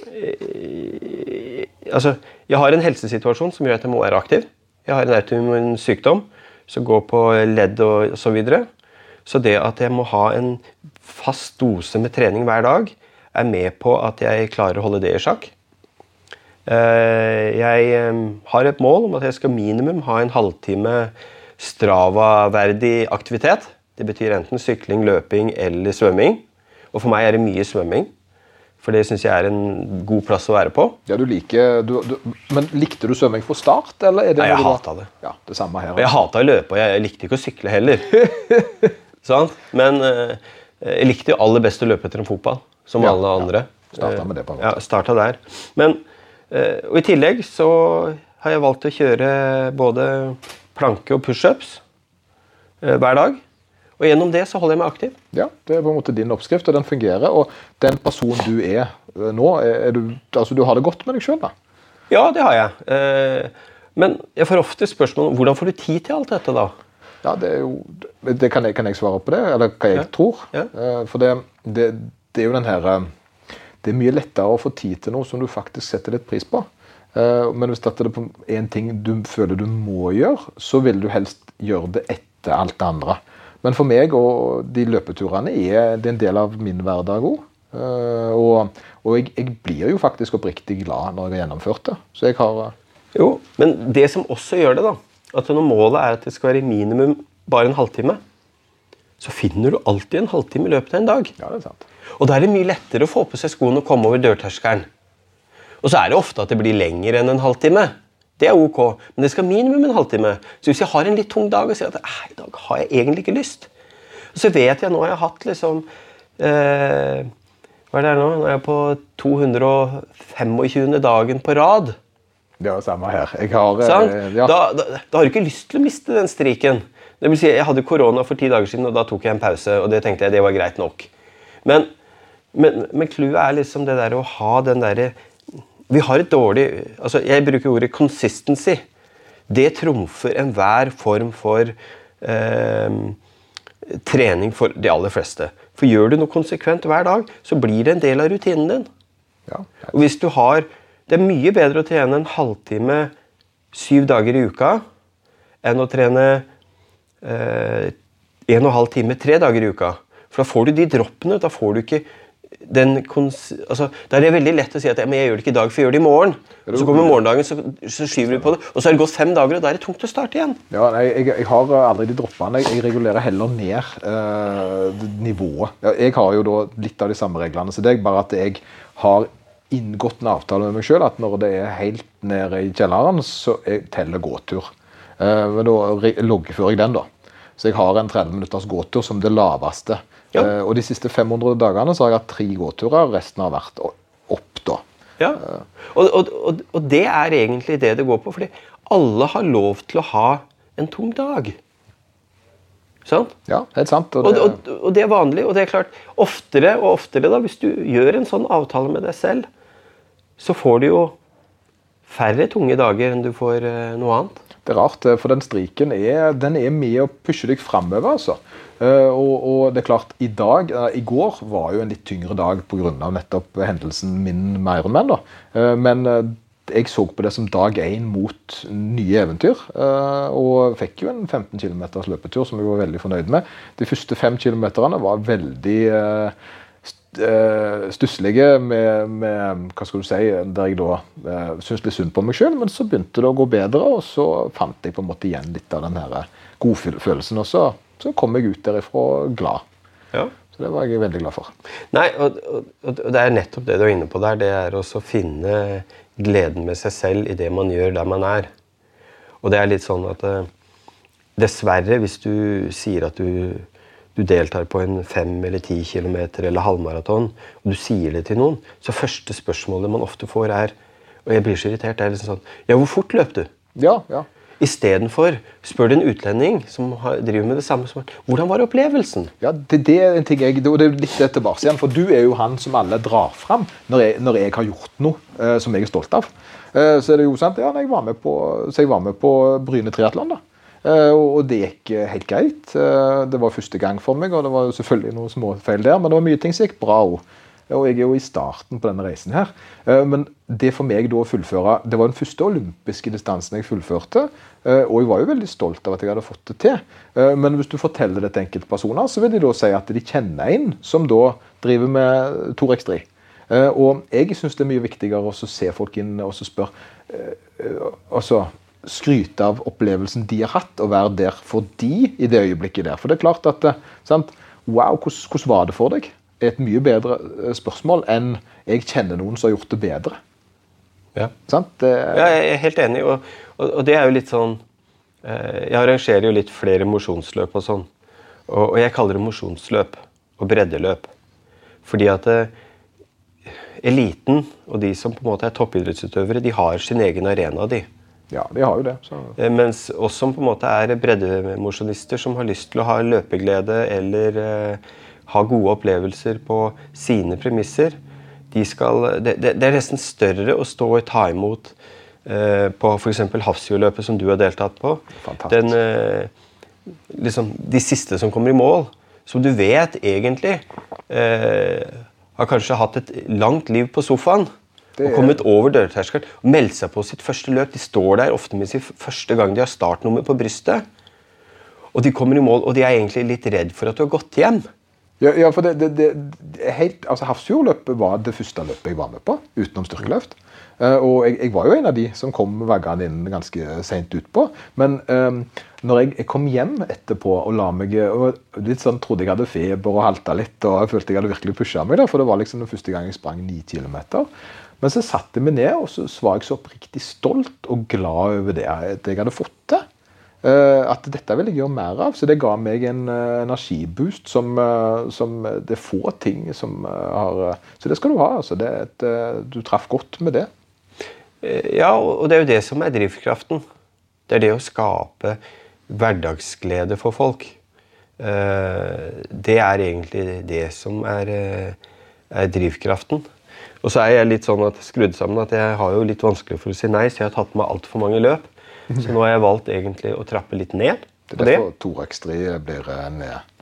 eh, Altså, jeg har en helsesituasjon som gjør at jeg må være aktiv. Jeg har en autoimmun sykdom som går på ledd og så videre. Så det at jeg må ha en fast dose med trening hver dag, er med på at jeg klarer å holde det i sjakk. Eh, Jeg har et mål om at jeg skal minimum ha en halvtime Strava-verdig aktivitet. Det betyr enten sykling, løping eller svømming. Og for meg er det mye svømming. For det syns jeg er en god plass å være på. Ja, du liker, du, du, men likte du svømming fra start, eller er det Nei, jeg hatet det. Ja, det samme her. Og jeg hata å løpe, og jeg likte ikke å sykle heller. sånn? Men eh, jeg likte jo aller best å løpe etter en fotball, som Ja, alle andre. Startet Starta med det på en måte. Ja, starta der. Men, og I tillegg så har jeg valgt å kjøre både planke og pushups eh, hver dag. Og gjennom det så holder jeg meg aktiv. Ja, Det er på en måte din oppskrift, og den fungerer. Og den personen du er eh, nå, er, du, altså du har det godt med deg sjøl, da? Ja, det har jeg. Eh, men jeg får ofte spørsmål om hvordan får du tid til alt dette, da? Ja, det jo det kan, jeg, kan jeg svare på det, eller hva jeg Ja. tror? Ja. Eh, For det, det, det er jo den her eh, Det er mye lettere å få tid til noe som du faktisk setter litt pris på. Eh, Men hvis dette er en ting du føler du må gjøre, så vil du helst gjøre det etter etter alt det andre. Men for meg og de løpeturene er det en del av min hverdag òg. og, og jeg, jeg, blir jo faktisk oppriktig glad når jeg har gjennomført det. Så jeg har Jo, men det som også gjør det, da, at når målet er at det skal være minimum bare en halvtime, så finner du alltid en halvtime i løpet av en dag. Ja, det er sant. Og da er det mye lettere å få på seg skoene og komme over dørterskelen. Og så er det ofte at det blir lenger enn en halvtime. Det er ok, men det skal minimum en halvtime. Så hvis jeg har en litt tung dag og sier at i dag har jeg egentlig ikke lyst, så vet jeg nå har jeg hatt liksom eh, Hva er det nå? Nå er jeg på 225. dagen på rad. Det er det samme her. Jeg har, eh, ja. da, da, da, har du ikke lyst til å miste den striken. Det vil si, Jeg hadde korona for ti dager siden, og da tok jeg en pause. og det tenkte jeg det var greit nok. Men, men, clouet er liksom det der å ha den derre vi har et dårlig altså Jeg bruker ordet 'consistency'. Det trumfer enhver form for eh, trening for de aller fleste. For gjør du noe konsekvent hver dag, så blir det en del av rutinen din. Ja, og hvis du har Det er mye bedre å trene en halvtime syv dager i uka enn å trene eh, en og en halv time tre dager i uka. For da får du de droppene. Da får du ikke altså, Da er det veldig lett å si at jeg gjør det ikke i dag, for jeg gjør det i morgen. Så kommer morgendagen, så, så, skyver du på det. Og så har det gått fem dager, og da er det tungt å starte igjen. Ja, nei, jeg, jeg, har aldri de droppene. Jeg, regulerer heller ned eh, nivået. Jeg har jo da litt av de samme reglene som deg, bare at jeg har inngått en avtale med meg sjøl at når det er helt nede i kjelleren, så jeg teller gåtur. Eh, men da loggfører jeg den, da. Så jeg har en 30 minutters gåtur som det laveste. Ja. Uh, og de siste 500 dagene så har jeg hatt tre gåturer, resten har vært opp, da. Ja, og, og, og, og, det er egentlig det det går på. fordi alle har lov til å ha en tung dag. Sant? Ja, helt sant. Og det... Og, det er vanlig. Og det er klart, oftere og oftere, da, hvis du gjør en sånn avtale med deg selv, så får du jo færre tunge dager enn du får uh, noe annet. Det er rart, for den striken er, den er med å pushe deg framover. Altså. Uh, og, og, det er klart, i dag, uh, i går var jo en litt tyngre dag pga. nettopp hendelsen min med Ironman. da. men jeg så på det som dag én mot nye eventyr. og fikk jo en 15 km løpetur som jeg var veldig fornøyd med. De første fem kilometerne var veldig Eh, stusslige med, med, hva skal du si, der jeg da eh, syntes litt synd på meg sjøl. Men så begynte det å gå bedre, og så fant jeg på en måte igjen litt av den her eh, godfølelsen. Og så, så kom jeg ut derifra glad. Ja. Så det var jeg veldig glad for. Nei, og, og, og, det er nettopp det du er inne på der. Det er å finne gleden med seg selv i det man gjør der man er. Og det er litt sånn at dessverre, hvis du sier at du du deltar på en fem eller ti kilometer eller halvmaraton, og du sier det til noen, så første spørsmålet man ofte får, er Og jeg blir så irritert. er liksom sånn Ja, hvor fort løp du? Ja, ja. Istedenfor spør du en utlending som har, driver med det samme som Hvordan var opplevelsen? Ja, det, det, er en ting jeg, og det er litt tilbake igjen, for Du er jo han som alle drar fram når jeg, når jeg har gjort noe eh, som jeg er stolt av. Eh, så er det jo sant, ja, jeg var med på, så jeg var med på Bryne triatlon. Eh, og det gikk eh, helt greit. Eh, det var første gang for meg, og det var selvfølgelig noen småfeil der, men det var mye ting som gikk bra òg. Og jeg er jo i starten på denne reisen her. Men det for meg da å fullføre Det var den første olympiske distansen jeg fullførte. Og jeg var jo veldig stolt av at jeg hadde fått det til. Men hvis du forteller det til enkeltpersoner, så vil de da si at de kjenner en som da driver med Torex3. Og jeg syns det er mye viktigere å se folk inn og spørre altså, skryte av opplevelsen de har hatt, og være der for de i det øyeblikket der. For det er klart at eh, sant? Wow, hvordan, var det for deg? er et mye bedre eh, spørsmål enn jeg kjenner noen som har gjort det bedre. Ja, det, ja jeg er helt enig. Og, og, og, det er jo litt sånn eh, Jeg arrangerer jo litt flere mosjonsløp og sånn. Og, og, jeg kaller det mosjonsløp og breddeløp. Fordi at eliten og de som på en måte er toppidrettsutøvere, de har sin egen arena. de. Ja, de har jo det. Så. Eh, mens oss som på en måte er breddemosjonister som har lyst til å ha løpeglede eller eh, ha gode opplevelser på sine premisser, de skal, det, det, det, er nesten større å stå og ta imot eh, på f.eks. Hafrsfjordløpet, som du har deltatt på. Den, eh, liksom, de siste som kommer i mål, som du vet egentlig har kanskje hatt et langt liv på sofaen det og kommet over dørterskelen og meldt seg på sitt første løp. De står der ofte med sin første gang de har startnummer på brystet. Og de kommer i mål, og de er egentlig litt redd for at du har gått hjem. Ja, ja for det, det, det, helt, altså Hafrsfjordløpet var det første løpet jeg var med på, utenom styrkeløft. Eh, og jeg, jeg, var jo en av de som kom vaggende inn ganske seint utpå. Men um, når jeg, jeg, kom hjem etterpå og la meg og litt sånn trodde jeg hadde feber og halta litt, og jeg følte jeg hadde virkelig pusha meg, der, for det var liksom den første gang jeg sprang ni kilometer. Men så satte jeg meg ned, og så var jeg så oppriktig stolt og glad over det, jeg hadde fått til. Uh, at dette vil jeg gjøre mer av. Så det ga meg en uh, energiboost som, uh, som, Det er få ting som har Så det skal du ha. altså. Et, du traff godt med det. Ja, og det er jo det som er drivkraften. Det er det å skape hverdagsglede for folk. Det er egentlig det som er, er drivkraften. Og så er jeg litt sånn at skrudd sammen at jeg har jo litt vanskelig for å si nei, så jeg har tatt med altfor mange løp. Så nå har jeg valgt egentlig å trappe litt ned. Det er derfor Torex3 blir ned?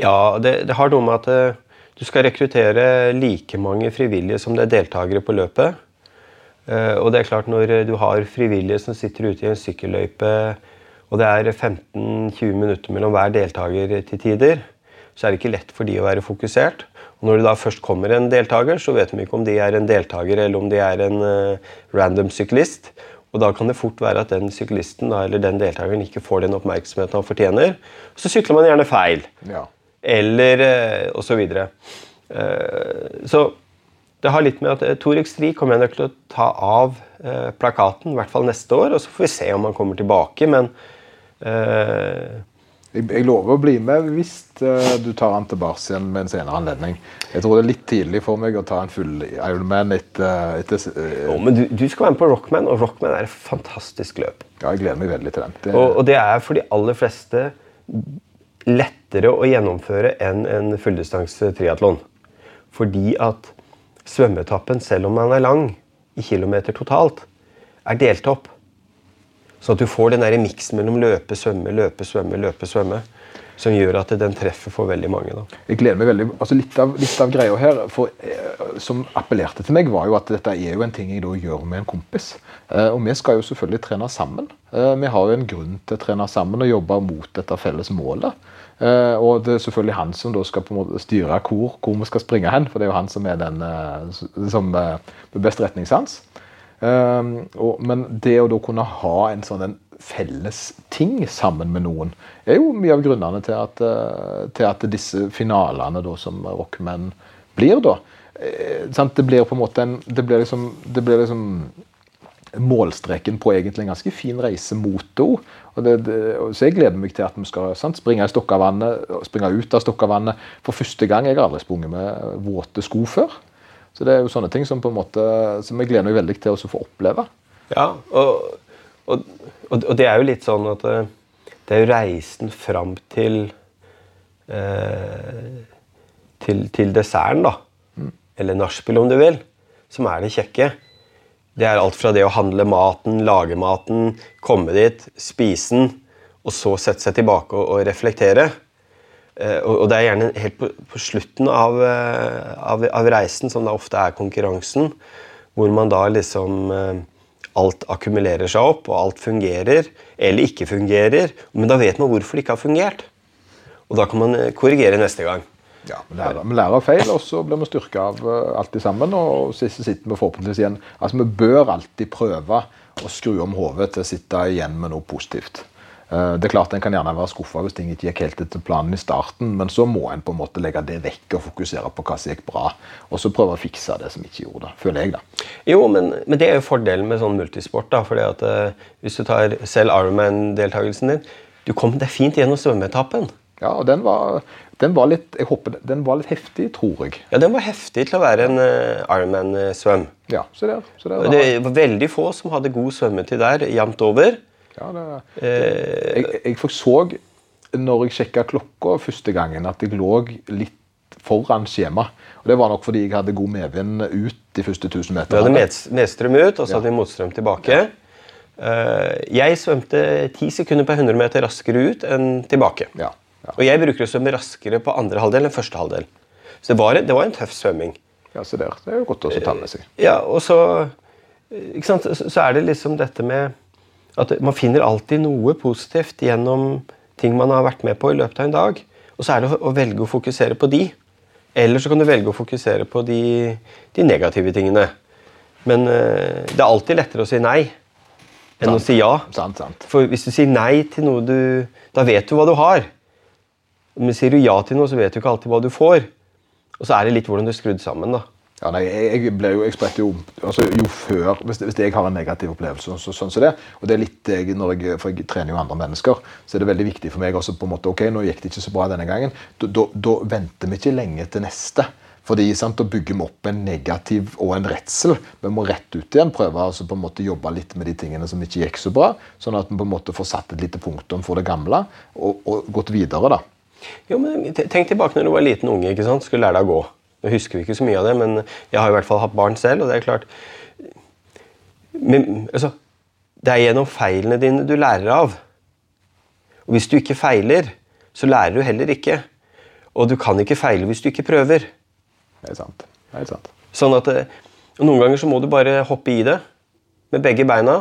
Ja, det, det, har noe med at du skal rekruttere like mange frivillige som det er deltakere på løpet. Eh, og det er klart Når du har frivillige som sitter ute i en sykkelløype, og det er 15-20 minutter mellom hver deltaker til tider, så er det ikke lett for de å være fokusert. Og når det da først kommer en deltaker, så vet vi ikke om de er en deltaker eller om de er en uh, random syklist. Og da kan det fort være at den syklisten da, eller den deltakeren ikke får den oppmerksomheten han fortjener. Så sykler man gjerne feil. Ja. Eller uh, og så videre. Uh, så det har litt med at Torex 3 kommer jeg nok til å ta av plakaten, i hvert fall neste år. Og så får vi se om han kommer tilbake, men jeg, jeg, lover å bli med hvis du tar han tilbake igjen med en senere anledning. Jeg tror det er litt tidlig for meg å ta en full Ironman etter, etter oh, Men du, du, skal være med på Rockman, og Rockman er et fantastisk løp. Ja, jeg gleder meg veldig til den. Det... Og, og, det er for de aller fleste lettere å gjennomføre enn en fulldistanse triatlon. Fordi at svømmeetappen, selv om den er lang, i kilometer totalt, er delt opp. Sånn at du får den miksen mellom løpe, svømme, løpe, svømme, løpe, svømme. Som gjør at den treffer for veldig mange. Da. Jeg gleder meg veldig, altså Litt av, litt av greia her for, eh, som appellerte til meg, var jo at dette er jo en ting jeg da gjør med en kompis. Eh, og vi skal jo selvfølgelig trene sammen. Eh, vi har jo en grunn til å trene sammen og jobbe mot dette felles målet. Uh, og det er selvfølgelig han som da skal på en måte styre hvor, hvor vi skal springe hen. For det er jo han som er den uh, som uh, best retningssans. Og, men det å da kunne ha en sånn en felles ting sammen med noen, er jo mye av grunnene til at, til at disse finalene da som Rockmen blir, da. det blir på en måte en Det blir liksom, det blir liksom målstreken på egentlig en ganske fin reise mot henne. Det, det, så jeg gleder meg til at vi skal sant, springe i Stokkavannet, springe ut av Stokkavannet for første gang. Jeg har aldri sprunget med våte sko før. Så det er jo sånne ting som på en måte, som jeg gleder meg veldig til å få oppleve. Ja, og, og, og, det er jo litt sånn at eh, det er jo reisen fram til eh, til, til desserten, da. Mm. Eller nachspiel, om du vil. Som er det kjekke. Det er alt fra det å handle maten, lage maten, komme dit, spise den, og så sette seg tilbake og, og reflektere. Eh, og, det er gjerne helt på, på slutten av, eh, av, av, reisen, som da ofte er konkurransen, hvor man da liksom eh, Alt akkumulerer seg opp, og alt fungerer, eller ikke fungerer. Men da vet man hvorfor det ikke har fungert. Og da kan man korrigere neste gang. Ja, Vi lærer, vi lærer feil, og så blir vi styrka av alltid sammen. Og så sitter vi forhåpentligvis igjen Altså, Vi bør alltid prøve å skru om hodet til å sitte igjen med noe positivt. Uh, det er klart En kan gjerne være skuffa hvis ting ikke gikk helt etter planen i starten, men så må en på en måte legge det vekk og fokusere på hva som gikk bra. Og så prøve å fikse det som ikke gjorde det. Føler jeg, da. Jo, men, men det er jo fordelen med sånn multisport. da, fordi at uh, Hvis du tar selv Ironman-deltakelsen din Du kom deg fint gjennom svømmeetappen. Ja, og den var den var litt jeg håper, den var litt heftig, tror jeg. Ja, den var heftig til å være en uh, Ironman-svøm. Ja, så der, så der det var veldig få som hadde god svømmetid der jevnt over. Ja, det, det, eh, jeg, jeg forså når jeg sjekka klokka første gangen, at jeg lå litt foran skjema. Og Det var nok fordi jeg hadde god medvind ut de første 1000 meterne. Du hadde nedstrøm ut, og så hadde vi motstrøm tilbake. Ja. Uh, jeg svømte ti sekunder per 100 meter raskere ut enn tilbake. Ja. Ja. Og jeg bruker å svømme raskere på andre halvdel enn første halvdel. Så det var, det var en tøff svømming. Ja, så der. Det er jo godt å ta med seg. Ja, og så, ikke sant? så er det liksom dette med at man finner alltid noe positivt gjennom ting man har vært med på i løpet av en dag. Og så er det å, velge å fokusere på de. Eller så kan du velge å fokusere på de, de negative tingene. Men eh, det er alltid lettere å si nei enn Sant. å si ja. Sant, sant. For hvis du sier nei til noe du Da vet du hva du har. Men sier du ja til noe, så vet du ikke alltid hva du får. Og så er det litt hvordan du er skrudd sammen. da. Ja, nei, jeg, ble jo, jeg spretter jo altså, Jo før Hvis, hvis jeg har en negativ opplevelse, så, sånn som det, og det er litt jeg, når jeg, For jeg trener jo andre mennesker, så er det veldig viktig for meg også på en måte Ok, nå gikk det ikke så bra denne gangen. Da venter vi ikke lenge til neste. Fordi sant, Da bygger vi opp en negativ og en redsel. Vi må rett ut igjen prøve altså, på en måte jobbe litt med de tingene som ikke gikk så bra. Sånn at vi på en måte får satt et lite punktum for det gamle og, og gått videre. da. Jo, men Tenk tilbake når du var liten unge ikke sant? skulle lære deg å gå. Nå husker vi ikke så mye av det, men jeg har i hvert fall hatt barn selv. og det er klart... Men, altså, det er gjennom feilene dine du lærer av. Og Hvis du ikke feiler, så lærer du heller ikke. Og du kan ikke feile hvis du ikke prøver. Det er sant. Det er sant. Sånn at eh, Noen ganger så må du bare hoppe i det med begge beina.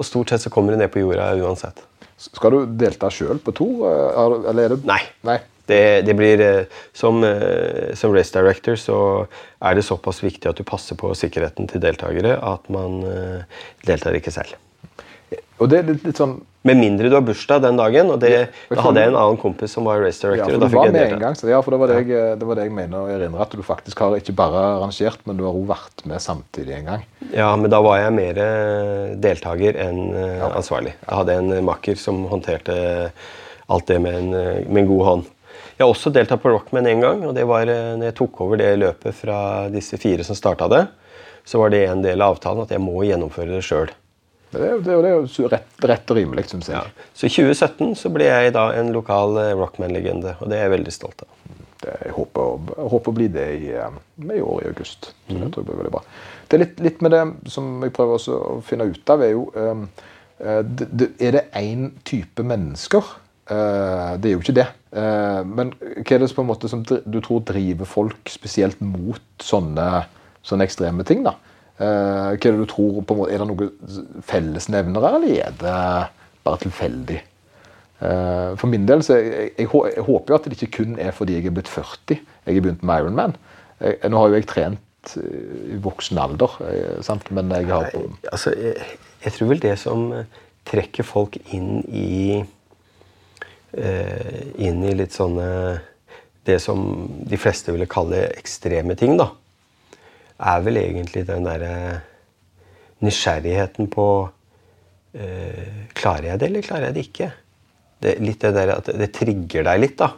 Og stort sett så kommer du ned på jorda uansett. Skal du delta sjøl på to, eh, eller er det Nei. Nei. Det, det blir, eh, som, eh, som race director så er det såpass viktig at du passer på sikkerheten til deltakere at man eh, deltar ikke selv. Og det er litt, litt sånn Med mindre du har bursdag den dagen. og det, Ja, Da hadde jeg en annen kompis som var race Ja, director. for og du var jeg med en gang. Så ja, for det var det, jeg, det var det jeg mener å erindre. At du faktisk har ikke bare arrangert, men du har også vært med samtidig en gang. Ja, men da var jeg mer deltaker enn ansvarlig. Da hadde jeg en makker som håndterte alt det med en, med en god hånd. Jeg har også deltatt på Rockman en gang, og det var eh, når jeg tok over det løpet fra disse fire som starta det. Så var det en del av avtalen at jeg må gjennomføre det sjøl. Det er, det det er jo rett, rett og rimelig, syns jeg. Ja. Så i 2017 så ble jeg da en lokal eh, Rockman-legende, og det er jeg veldig stolt av. Det, jeg, håper, jeg håper å bli det i, eh, i år i august. Så det tror jeg blir veldig bra. Det er litt, litt med det som jeg prøver også å finne ut av, er jo eh, det, det, Er det én type mennesker? Eh, det er jo ikke det. Eh, men hva er det på en måte som du tror driver folk spesielt mot sånne, sånne ekstreme ting? da? Eh, hva er det du tror på en måte, Er det noen fellesnevnere, eller er det bare tilfeldig? For min del så jeg, jeg, jeg håper jo at det ikke kun er fordi jeg er blitt 40. Jeg har begynt med Ironman. Nå har jo jeg trent i voksen alder, sant? men jeg har Altså, jeg, jeg tror vel det som trekker folk inn i Inn i litt sånne Det som de fleste ville kalle ekstreme ting, da. Er vel egentlig den derre nysgjerrigheten på eh, Klarer jeg det, eller klarer jeg det ikke? Det, litt det der at det trigger deg litt, da.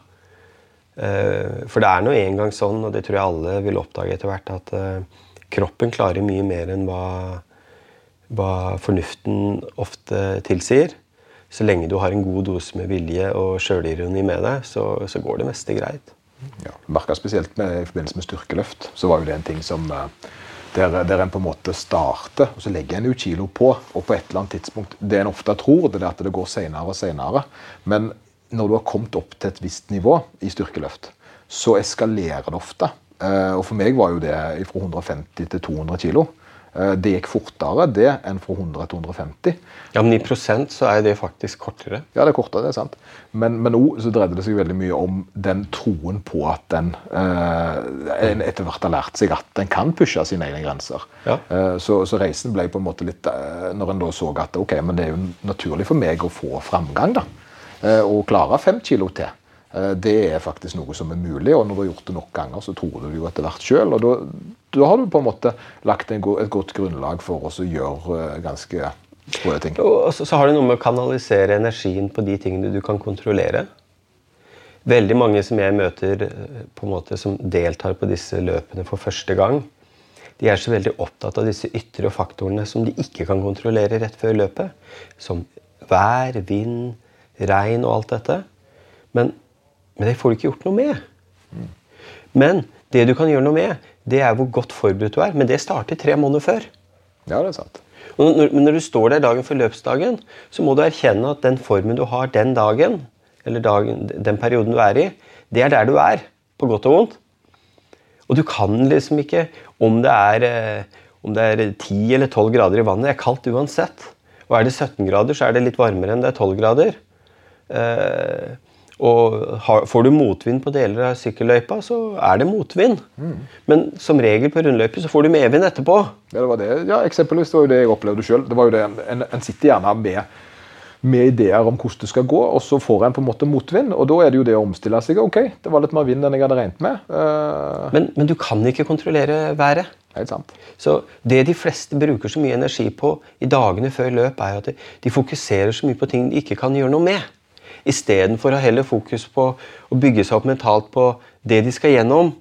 Eh, For det er nå engang sånn, og det tror jeg alle vil oppdage etter hvert, at eh, kroppen klarer mye mer enn hva, hva fornuften ofte tilsier. Så lenge du har en god dose med vilje og sjølironi med deg, så, så går det meste greit. ja, merka spesielt med, i forbindelse med styrkeløft, så var jo det en ting som eh, der, der en på en måte starter, og så legger en jo kilo på. Og på et eller annet tidspunkt Det en ofte tror, det er at det går senere og senere. Men når du har kommet opp til et visst nivå i styrkeløft, så eskalerer det ofte. Eh, Og for meg var jo det fra 150 til 200 kilo. Eh, Det gikk fortere det enn fra 100 til 150. Ja, Men i prosent så er det faktisk kortere. Ja, det er kortere, det er sant. Men, men også så dreide det seg veldig mye om den troen på at en, eh, etter hvert har lært seg at en kan pushe sine egne grenser. Ja. Eh, så, så reisen ble på en måte litt eh, Når en da så at ok, men det er jo naturlig for meg å få framgang, da. Eh, og klare fem kilo til. Eh, det er faktisk noe som er mulig, og når du har gjort det nok ganger, så tror du det jo etter hvert sjøl. Og da, har du på en måte lagt en go et godt grunnlag for å gjøre eh, ganske sprø ting. Og så, så har det noe med å kanalisere energien på de tingene du kan kontrollere. Veldig mange som jeg møter eh, på en måte som deltar på disse løpene for første gang, de er så veldig opptatt av disse ytre faktorene som de ikke kan kontrollere rett før løpet. Som vær, vind, regn og alt dette. Men, men det får du ikke gjort noe med. Men det du kan gjøre noe med, det er hvor godt forberedt du er. Men det starter tre måneder før. Ja, det er sant. Og når, men når du står der dagen før løpsdagen, så må du erkjenne at den formen du har den dagen, eller dagen, den perioden du er i, det er der du er. På godt og vondt. Og du kan liksom ikke Om det er, eh, om det er 10 eller 12 grader i vannet, det er kaldt uansett. Og er det 17 grader, så er det litt varmere enn det er 12 grader. Og har, får du motvind på deler av sykkelløypa, så er det motvind. Men som regel på rundløype så får du medvind etterpå. Ja, det var det. Ja, eksempelvis det var jo det jeg opplevde sjøl. En, en, en sitter gjerne med, med ideer om hvordan det skal gå, og så får en på en måte motvind. Og da er det jo det å omstille seg. Ok, det var litt mer vind enn jeg hadde regnet med. Uh, Men, men du kan ikke kontrollere været. helt sant. Så det de fleste bruker så mye energi på i dagene før løp, er at de, de fokuserer så mye på ting de ikke kan gjøre noe med. Istedenfor å heller fokus på å bygge seg opp mentalt på det de skal gjennom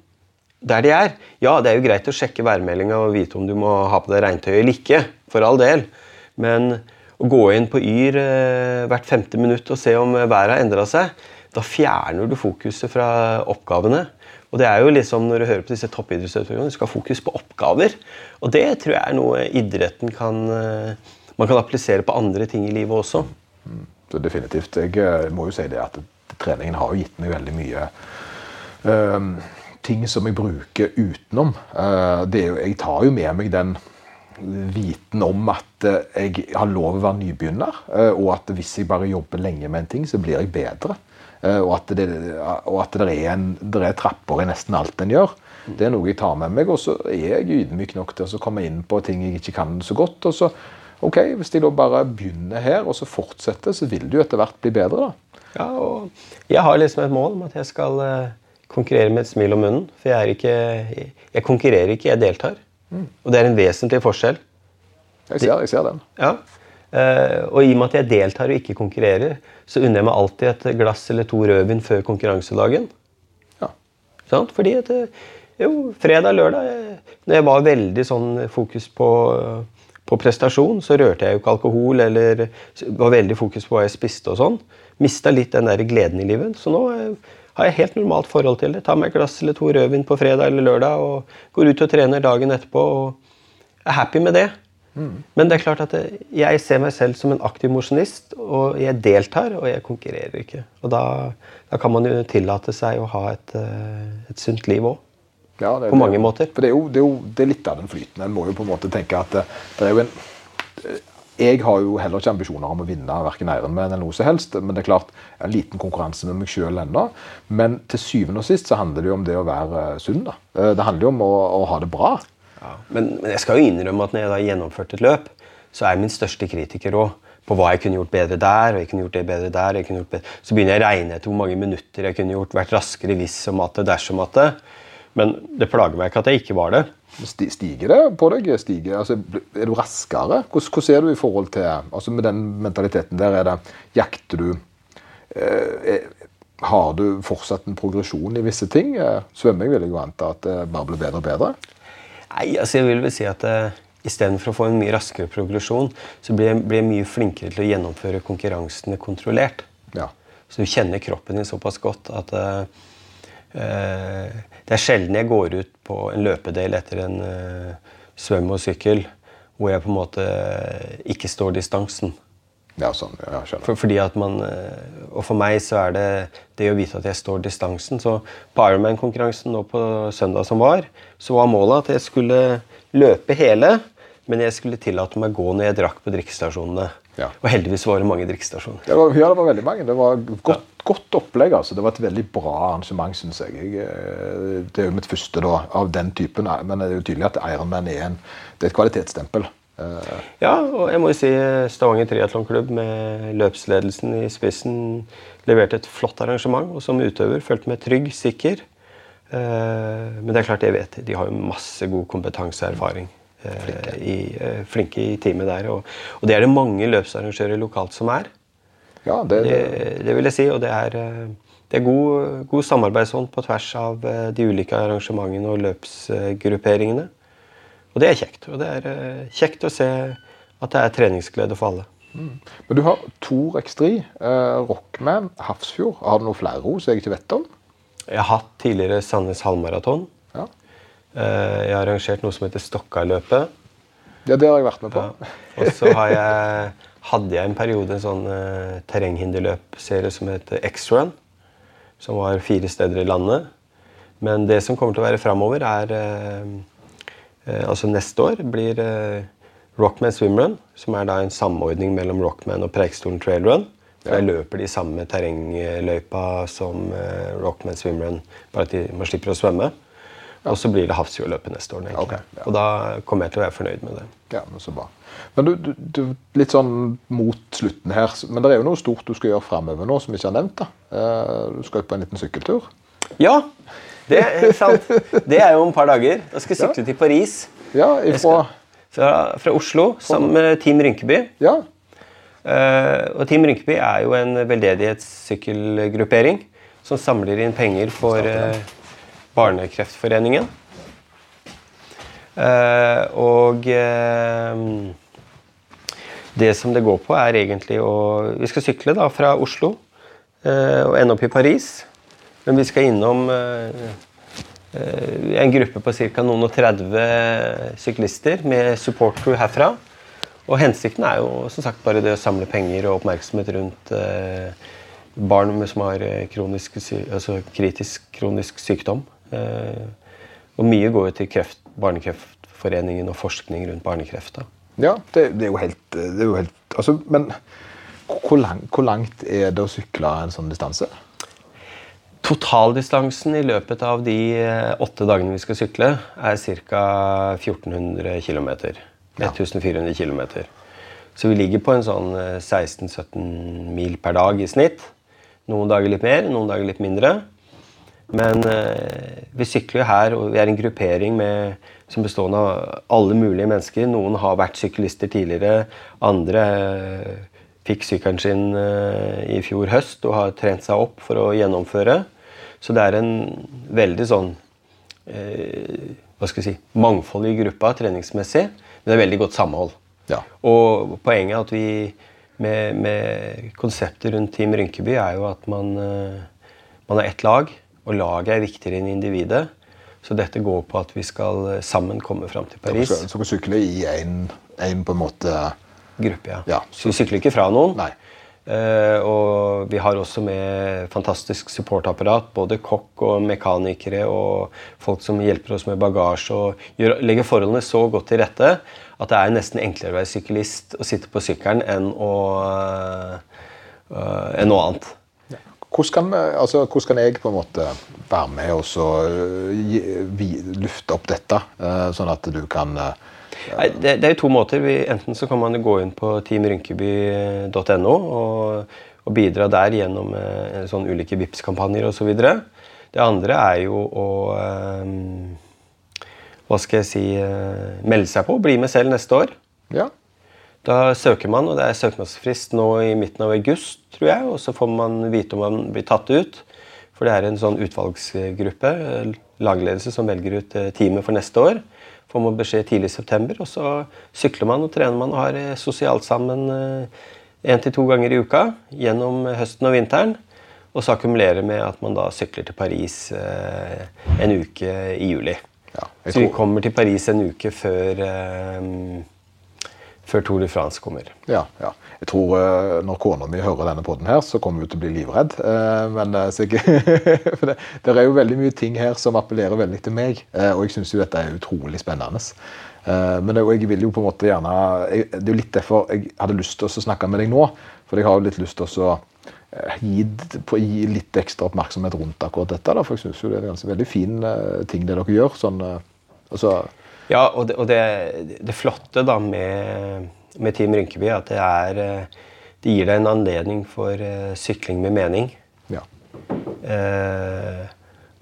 der de er. Ja, det er jo greit å sjekke værmeldinga og vite om du må ha på deg regntøy eller ikke. For all del. Men å gå inn på Yr eh, hvert femte minutt og se om været har endra seg, da fjerner du fokuset fra oppgavene. Og det er jo liksom når du hører på disse toppidrettsutøverne, du skal ha fokus på oppgaver. Og det tror jeg er noe idretten kan eh, Man kan applisere på andre ting i livet også. Definitivt. Jeg eh, må jo si det at treningen har gitt meg veldig mye um, ting som jeg bruker utenom. Uh, jo, jeg tar jo med meg den viten om at eh, jeg har lov å være nybegynner, uh, og at hvis jeg bare jobber lenge med en ting, så blir jeg bedre. Og at det, og at det, er, en, det er trapper i nesten alt en gjør. Det er noe jeg tar med meg, og så er jeg ydmyk nok til å komme inn på ting jeg ikke kan så godt. og så ok, Hvis jeg da bare begynner her, og så fortsetter, så vil det jo etter hvert bli bedre. da. Ja, og jeg har liksom et mål om at jeg skal eh, konkurrere med et smil om munnen. For jeg er ikke Jeg konkurrerer ikke, jeg deltar. Og det er en vesentlig forskjell. Jeg ser, jeg ser den. Ja. Eh, og i og med at jeg deltar og ikke konkurrerer, så unner jeg meg alltid et glass eller to rødvin før konkurransedagen. Ja. Sånn? Fordi at eh, jo, fredag, lørdag Når jeg var veldig sånn fokus på, på prestasjon, så rørte jeg jo ikke alkohol eller var veldig fokus på hva jeg spiste og sånn. Mista litt den der gleden i livet. Så nå eh, har jeg helt normalt forhold til det. Tar meg et glass eller to rødvin på fredag eller lørdag og går ut og trener dagen etterpå og er happy med det. Men det er klart at jeg ser meg selv som en aktiv mosjonist, og jeg deltar, og jeg konkurrerer ikke. Og da, da kan man jo tillate seg å ha et, eh, et sunt liv òg. Ja, det, På mange måter. For det er, jo, det er jo det er litt av den flyten. En må jo på en måte tenke at det, det er jo en eh, Jeg har jo heller ikke ambisjoner om å vinne verken Ironman eller noe som helst. Men det er klart, en liten konkurranse med meg sjøl ennå. Men til syvende og sist så handler det jo om det å være eh, sunn. da. Eh, Det handler jo om å, å ha det bra. Men, men jeg skal jo innrømme at når jeg da har gjennomført et løp, så er jeg min største kritiker òg. På hva jeg kunne gjort bedre der, og jeg kunne gjort det bedre der. Jeg kunne gjort bedre. Så begynner jeg å regne etter hvor mange minutter jeg kunne gjort, vært raskere hvis og at det, dersom at det. Men det plager meg ikke at jeg ikke var det. Stiger det på deg? Stiger, altså, er du raskere? Hvordan, hvordan er du i forhold til altså Med den mentaliteten der, er det Jakter du eh, Har du fortsatt en progresjon i visse ting? Eh, Svømming vil jeg jo anta at det bare blir bedre og bedre. Nei, altså jeg vil vel si at eh, Istedenfor å få en mye raskere progresjon, så blir jeg, blir jeg mye flinkere til å gjennomføre konkurransene kontrollert. Ja. Så du kjenner kroppen din såpass godt at eh, eh, Det er sjelden jeg går ut på en løpedel etter en uh, svøm og sykkel hvor jeg på en måte ikke står distansen. ja, sånn. Ja, skjønner. For, fordi at man, eh, og for meg så er det det å vite at jeg står distansen. Så på Ironman-konkurransen nå på søndag som var, så var målet at jeg skulle løpe hele, men jeg skulle tillate meg å gå når jeg drakk på drikkestasjonene. Ja. Og heldigvis var det mange drikkestasjoner. Det var, ja, det var veldig mange. Det var godt, godt opplegg. altså. Det var et veldig bra arrangement, syns jeg. jeg. eh, Det er jo mitt første da, av den typen, men det er jo tydelig at Ironman er, en, det er et kvalitetsstempel. Eh, Ja, og jeg må jo si Stavanger Triatlonklubb med løpsledelsen i spissen leverte et flott arrangement, og som utøver følte meg trygg, sikker. Eh, Men det er klart, jeg vet, de har jo masse god kompetanse og erfaring. Eh, I, eh, flinke i teamet der. Og, og det er det mange løpsarrangører lokalt som er. Ja, det, Det, det vil jeg si. Og det er, eh, det er god, god samarbeidsånd på tvers av de ulike arrangementene og løpsgrupperingene. Og det er kjekt. Og det er kjekt å se at det er treningsglede for alle. Men du har Tor Ekstri, eh, Rockman, Hafrsfjord. Har du noen flere som jeg ikke vet om? Jeg har hatt tidligere Sandnes halvmaraton. Eh, Jeg har arrangert noe som heter Stokkaløpet. ja det har jeg vært med på. Ja. Og så hadde jeg en periode en sånn uh, terrenghinderløpserie som heter X-Run. Som var fire steder i landet. Men det som kommer til å være framover, er uh, uh, Altså neste år blir Rockman Swimrun, som er da en samordning mellom Rockman og Preikestolen Trailrun. Der løper de samme terrengløypa som Rockman Swimrun, bare at de, man slipper å svømme. Og så blir det Hafrsfjordløpet neste år. Okay, ja. Og da kommer jeg til å være fornøyd med det. Ja, men så bra. Men du, du, du, litt sånn mot slutten her, men det er jo noe stort du skal gjøre framover nå som vi ikke har nevnt. da. Eh, Du skal ut på en liten sykkeltur. Ja, det er sant. Det er jo om et par dager. Da skal jeg sykle til Paris. Ja, ifra skal, fra, fra Oslo sammen med Team Rynkeby. Ja, Uh, og Team Rynkeby er jo en veldedighetssykkelgruppering som samler inn penger for eh, Barnekreftforeningen. Eh, og eh, det som det går på, er egentlig å Vi skal sykle da fra Oslo eh, og ende opp i Paris. Men vi skal innom en gruppe på ca. noen og 30 syklister med support crew herfra. Og hensikten er jo som sagt bare det å samle penger og oppmerksomhet rundt barn som har kronisk, altså kritisk kronisk sykdom. Eh, og mye går jo til kreft, Barnekreftforeningen og forskning rundt barnekreft. da. ja det, det er jo helt, det er jo helt altså, Men hvor, lang, hvor langt er det å sykle en sånn distanse? Totaldistansen i løpet av de eh, åtte dagene vi skal sykle, er ca. 1400 km. 1400 km. Så vi ligger på en sånn eh, 16-17 mil per dag i snitt. Noen dager litt mer, noen dager litt mindre. Men eh, vi sykler jo her, og vi er en gruppering med, som bestående av alle mulige mennesker. Noen har vært syklister tidligere, andre eh, fikk sykkelen sin eh, i fjor høst og har trent seg opp for å gjennomføre. Så det er en veldig sånn eh, hva skal jeg si, mangfoldig gruppa treningsmessig, men det er veldig godt samhold. Ja. Og poenget er at vi med, med konseptet rundt Team Rynkeby er jo at man, man er ett lag, og laget er viktigere enn individet. Så dette går på at vi skal eh, sammen komme fram til Paris. Så dere sykler i en, en på en måte Gruppe, ja. Ja. Så vi sykler ikke fra noen. Eh, og vi har også med fantastisk supportapparat. Både kokk og mekanikere og folk som hjelper oss med bagasje. og gjør, legger forholdene så godt til rette at det er nesten enklere å være syklist og sitte på sykkelen enn, å, øh, enn noe annet. Hvordan kan, altså, hvordan kan jeg på en måte være med og så vi- lufte opp dette, øh, sånn at du kan øh, Nei, det, det er jo to måter. Vi, enten så kan man gå inn på teamrynkeby.no og, og bidra der gjennom eh, sånn ulike Vipps-kampanjer osv. Det andre er jo å eh, Hva skal jeg si eh, Melde seg på. Bli med selv neste år. Ja. Da søker man, og det er søknadsfrist nå i midten av august, tror jeg. Og så får man vite om man blir tatt ut. For det er en sånn utvalgsgruppe, eh, lagledelse, som velger ut eh, teamet for neste år. Får man beskjed tidlig i september, og så sykler man og trener man og har eh, sosialt sammen én til to ganger i uka gjennom høsten og vinteren. Og så akkumulerer med at man da sykler til Paris eh, en uke i juli. Ja, så vi kommer til Paris en uke før eh, før Tour de France kommer. Ja, ja. Jeg tror eh, når kona mi hører denne podden her, så kommer hun til å bli livredd. Eh, Men eh, for det, det er jo veldig mye ting her som appellerer veldig til meg, og jeg syns jo dette er utrolig spennende. Men jeg vil jo på en måte gjerne jeg, Det er jo litt derfor jeg hadde lyst til å snakke med deg nå. For jeg har jo litt lyst til å gi, gi litt ekstra oppmerksomhet rundt akkurat dette. Da, for jeg syns jo det er en ganske veldig fin ting det dere gjør. sånn, altså, Ja, og det, og det, det flotte da med, med Team Rynkeby er at det er eh, Det gir deg en anledning for eh, sykling med mening. ja. Eh,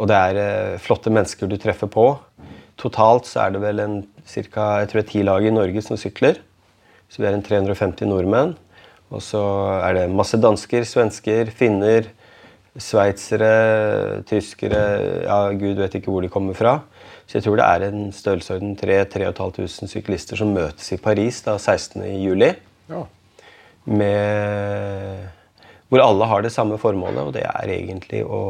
og det er eh, flotte mennesker du treffer på. Totalt så er det vel en cirka, jeg tror det er ti lag i Norge som sykler. Så vi er en 350 nordmenn. Og så er det masse dansker, svensker, finner, sveitsere, tyskere Ja, gud vet ikke hvor de kommer fra. Så jeg tror det er en størrelsesorden 3000-3500 syklister som møtes i Paris da 16. juli ja. med, hvor alle har det samme formålet, og det er egentlig å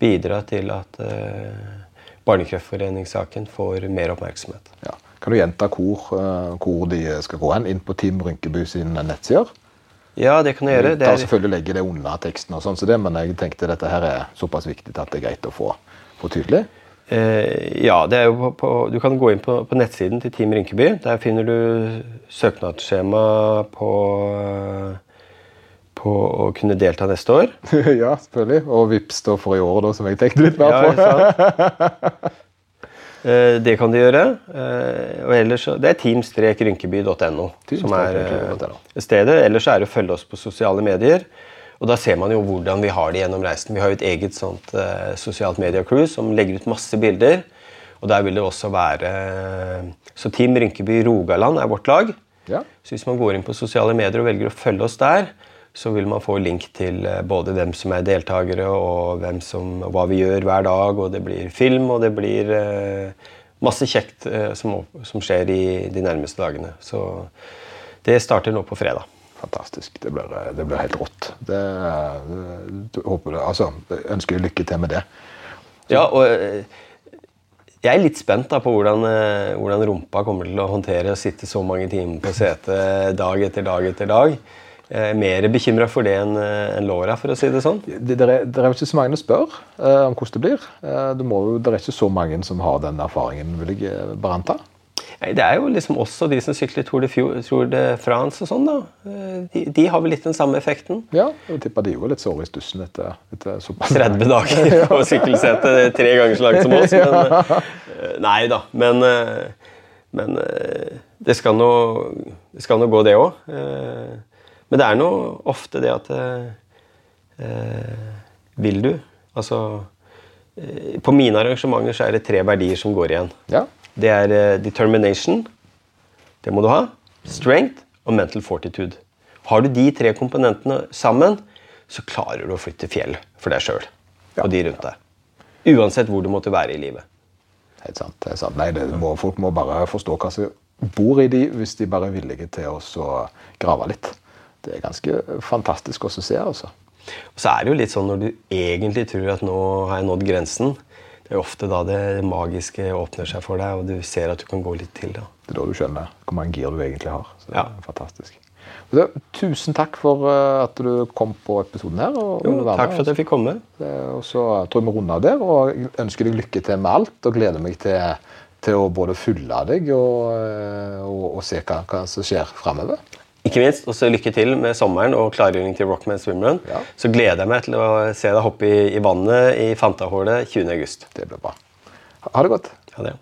bidra til at uh, Barnekreftforeningssaken får mer oppmerksomhet. Ja. Kan du gjenta hvor, uh, hvor de skal gå hen? Inn på Team Rynkeby sine nettsider? Ja, det kan jeg gjøre. Du Det er, selvfølgelig legge det under teksten, og sånn så det, men jeg tenkte dette her er såpass viktig at det er greit å få, få tydelig. Eh, ja, det er jo på, på, du kan gå inn på, på nettsiden til Team Rynkeby. Der finner du søknadsskjema på, på å kunne delta neste år. ja, selvfølgelig. Og vips da for i år, da, som jeg tenkte litt mer på. Ja. Eh, Det kan de gjøre. Eh, Og ellers, det er team-rynkeby.no som er stedet. Ellers er det å følge oss på sosiale medier. Og da ser man jo hvordan vi har det gjennom reisen. Vi har jo et eget sånt eh, sosialt media-crew som legger ut masse bilder. Og der vil det også være Så Team Rynkeby Rogaland er vårt lag. Ja. Så hvis man går inn på sosiale medier og velger å følge oss der, så vil man få link til eh, både hvem som er deltakere, og hvem som, hva vi gjør hver dag. Og det blir film, og det blir eh, masse kjekt eh, som, som skjer i de nærmeste dagene. Så det starter nå på fredag. Fantastisk. Det blir, det blir helt rått. Det, det, håper det, altså, ønsker lykke til med det. Ja, og eh, jeg er litt spent da på hvordan, eh, hvordan rumpa kommer til å håndtere å sitte så mange timer på setet dag etter dag etter dag. Jeg er mer bekymra for det enn en låra, for å si det sånn. Det, det, er, det er jo ikke så mange som spør eh, om hvordan det blir. Eh, det, må, det er ikke så mange som har den erfaringen, vil jeg eh, bare anta. Det er jo liksom også de som sykler Tour de, Fjord, Tour de France og sånn, da. Eh, De, de har vel litt den samme effekten. Ja, jeg tipper de var litt såre i stussen etter, etter såpass 30 dager på sykkelsete, tre ganger så langt som oss. Men, eh, nei da. Men, eh, men det skal nå gå, det òg. Men det er nå ofte det at Vil du? Altså På mine arrangementer så er det tre verdier som går igjen. Ja, Det er eh, determination. Det må du ha. Strength og mental fortitude. Har du de tre komponentene sammen, så klarer du å flytte fjell for deg sjøl og de rundt deg. Uansett hvor du måtte være i livet. helt sant. Er sant. Nei, det må, folk må bare forstå hva som bor i de, hvis de bare er villige til å grave litt. Det er ganske fantastisk å se, altså. Og så er det jo litt sånn når du egentlig tror at nå har jeg nådd grensen. Det er ofte da det magiske åpner seg for deg, og du ser at du kan gå litt til. da. Det er da du skjønner hvor mange gir du egentlig har. Så det Ja. er fantastisk. Så, tusen takk for eh, at du kom på episoden her. Og, Jo, takk for at jeg fikk komme. Og så tror jeg vi runder av der, og jeg ønsker deg lykke til med alt. Og gleder meg til, til å både følge deg og, eh, og, og se hva, hva som skjer framover. Ikke minst Og så lykke til med sommeren og klargjøring til Rockman Swimrun. Ja. Så gleder jeg meg til å se deg hoppe i, i vannet i Fantahålet 20.8. Det blir bra. Ha det godt. Ha det.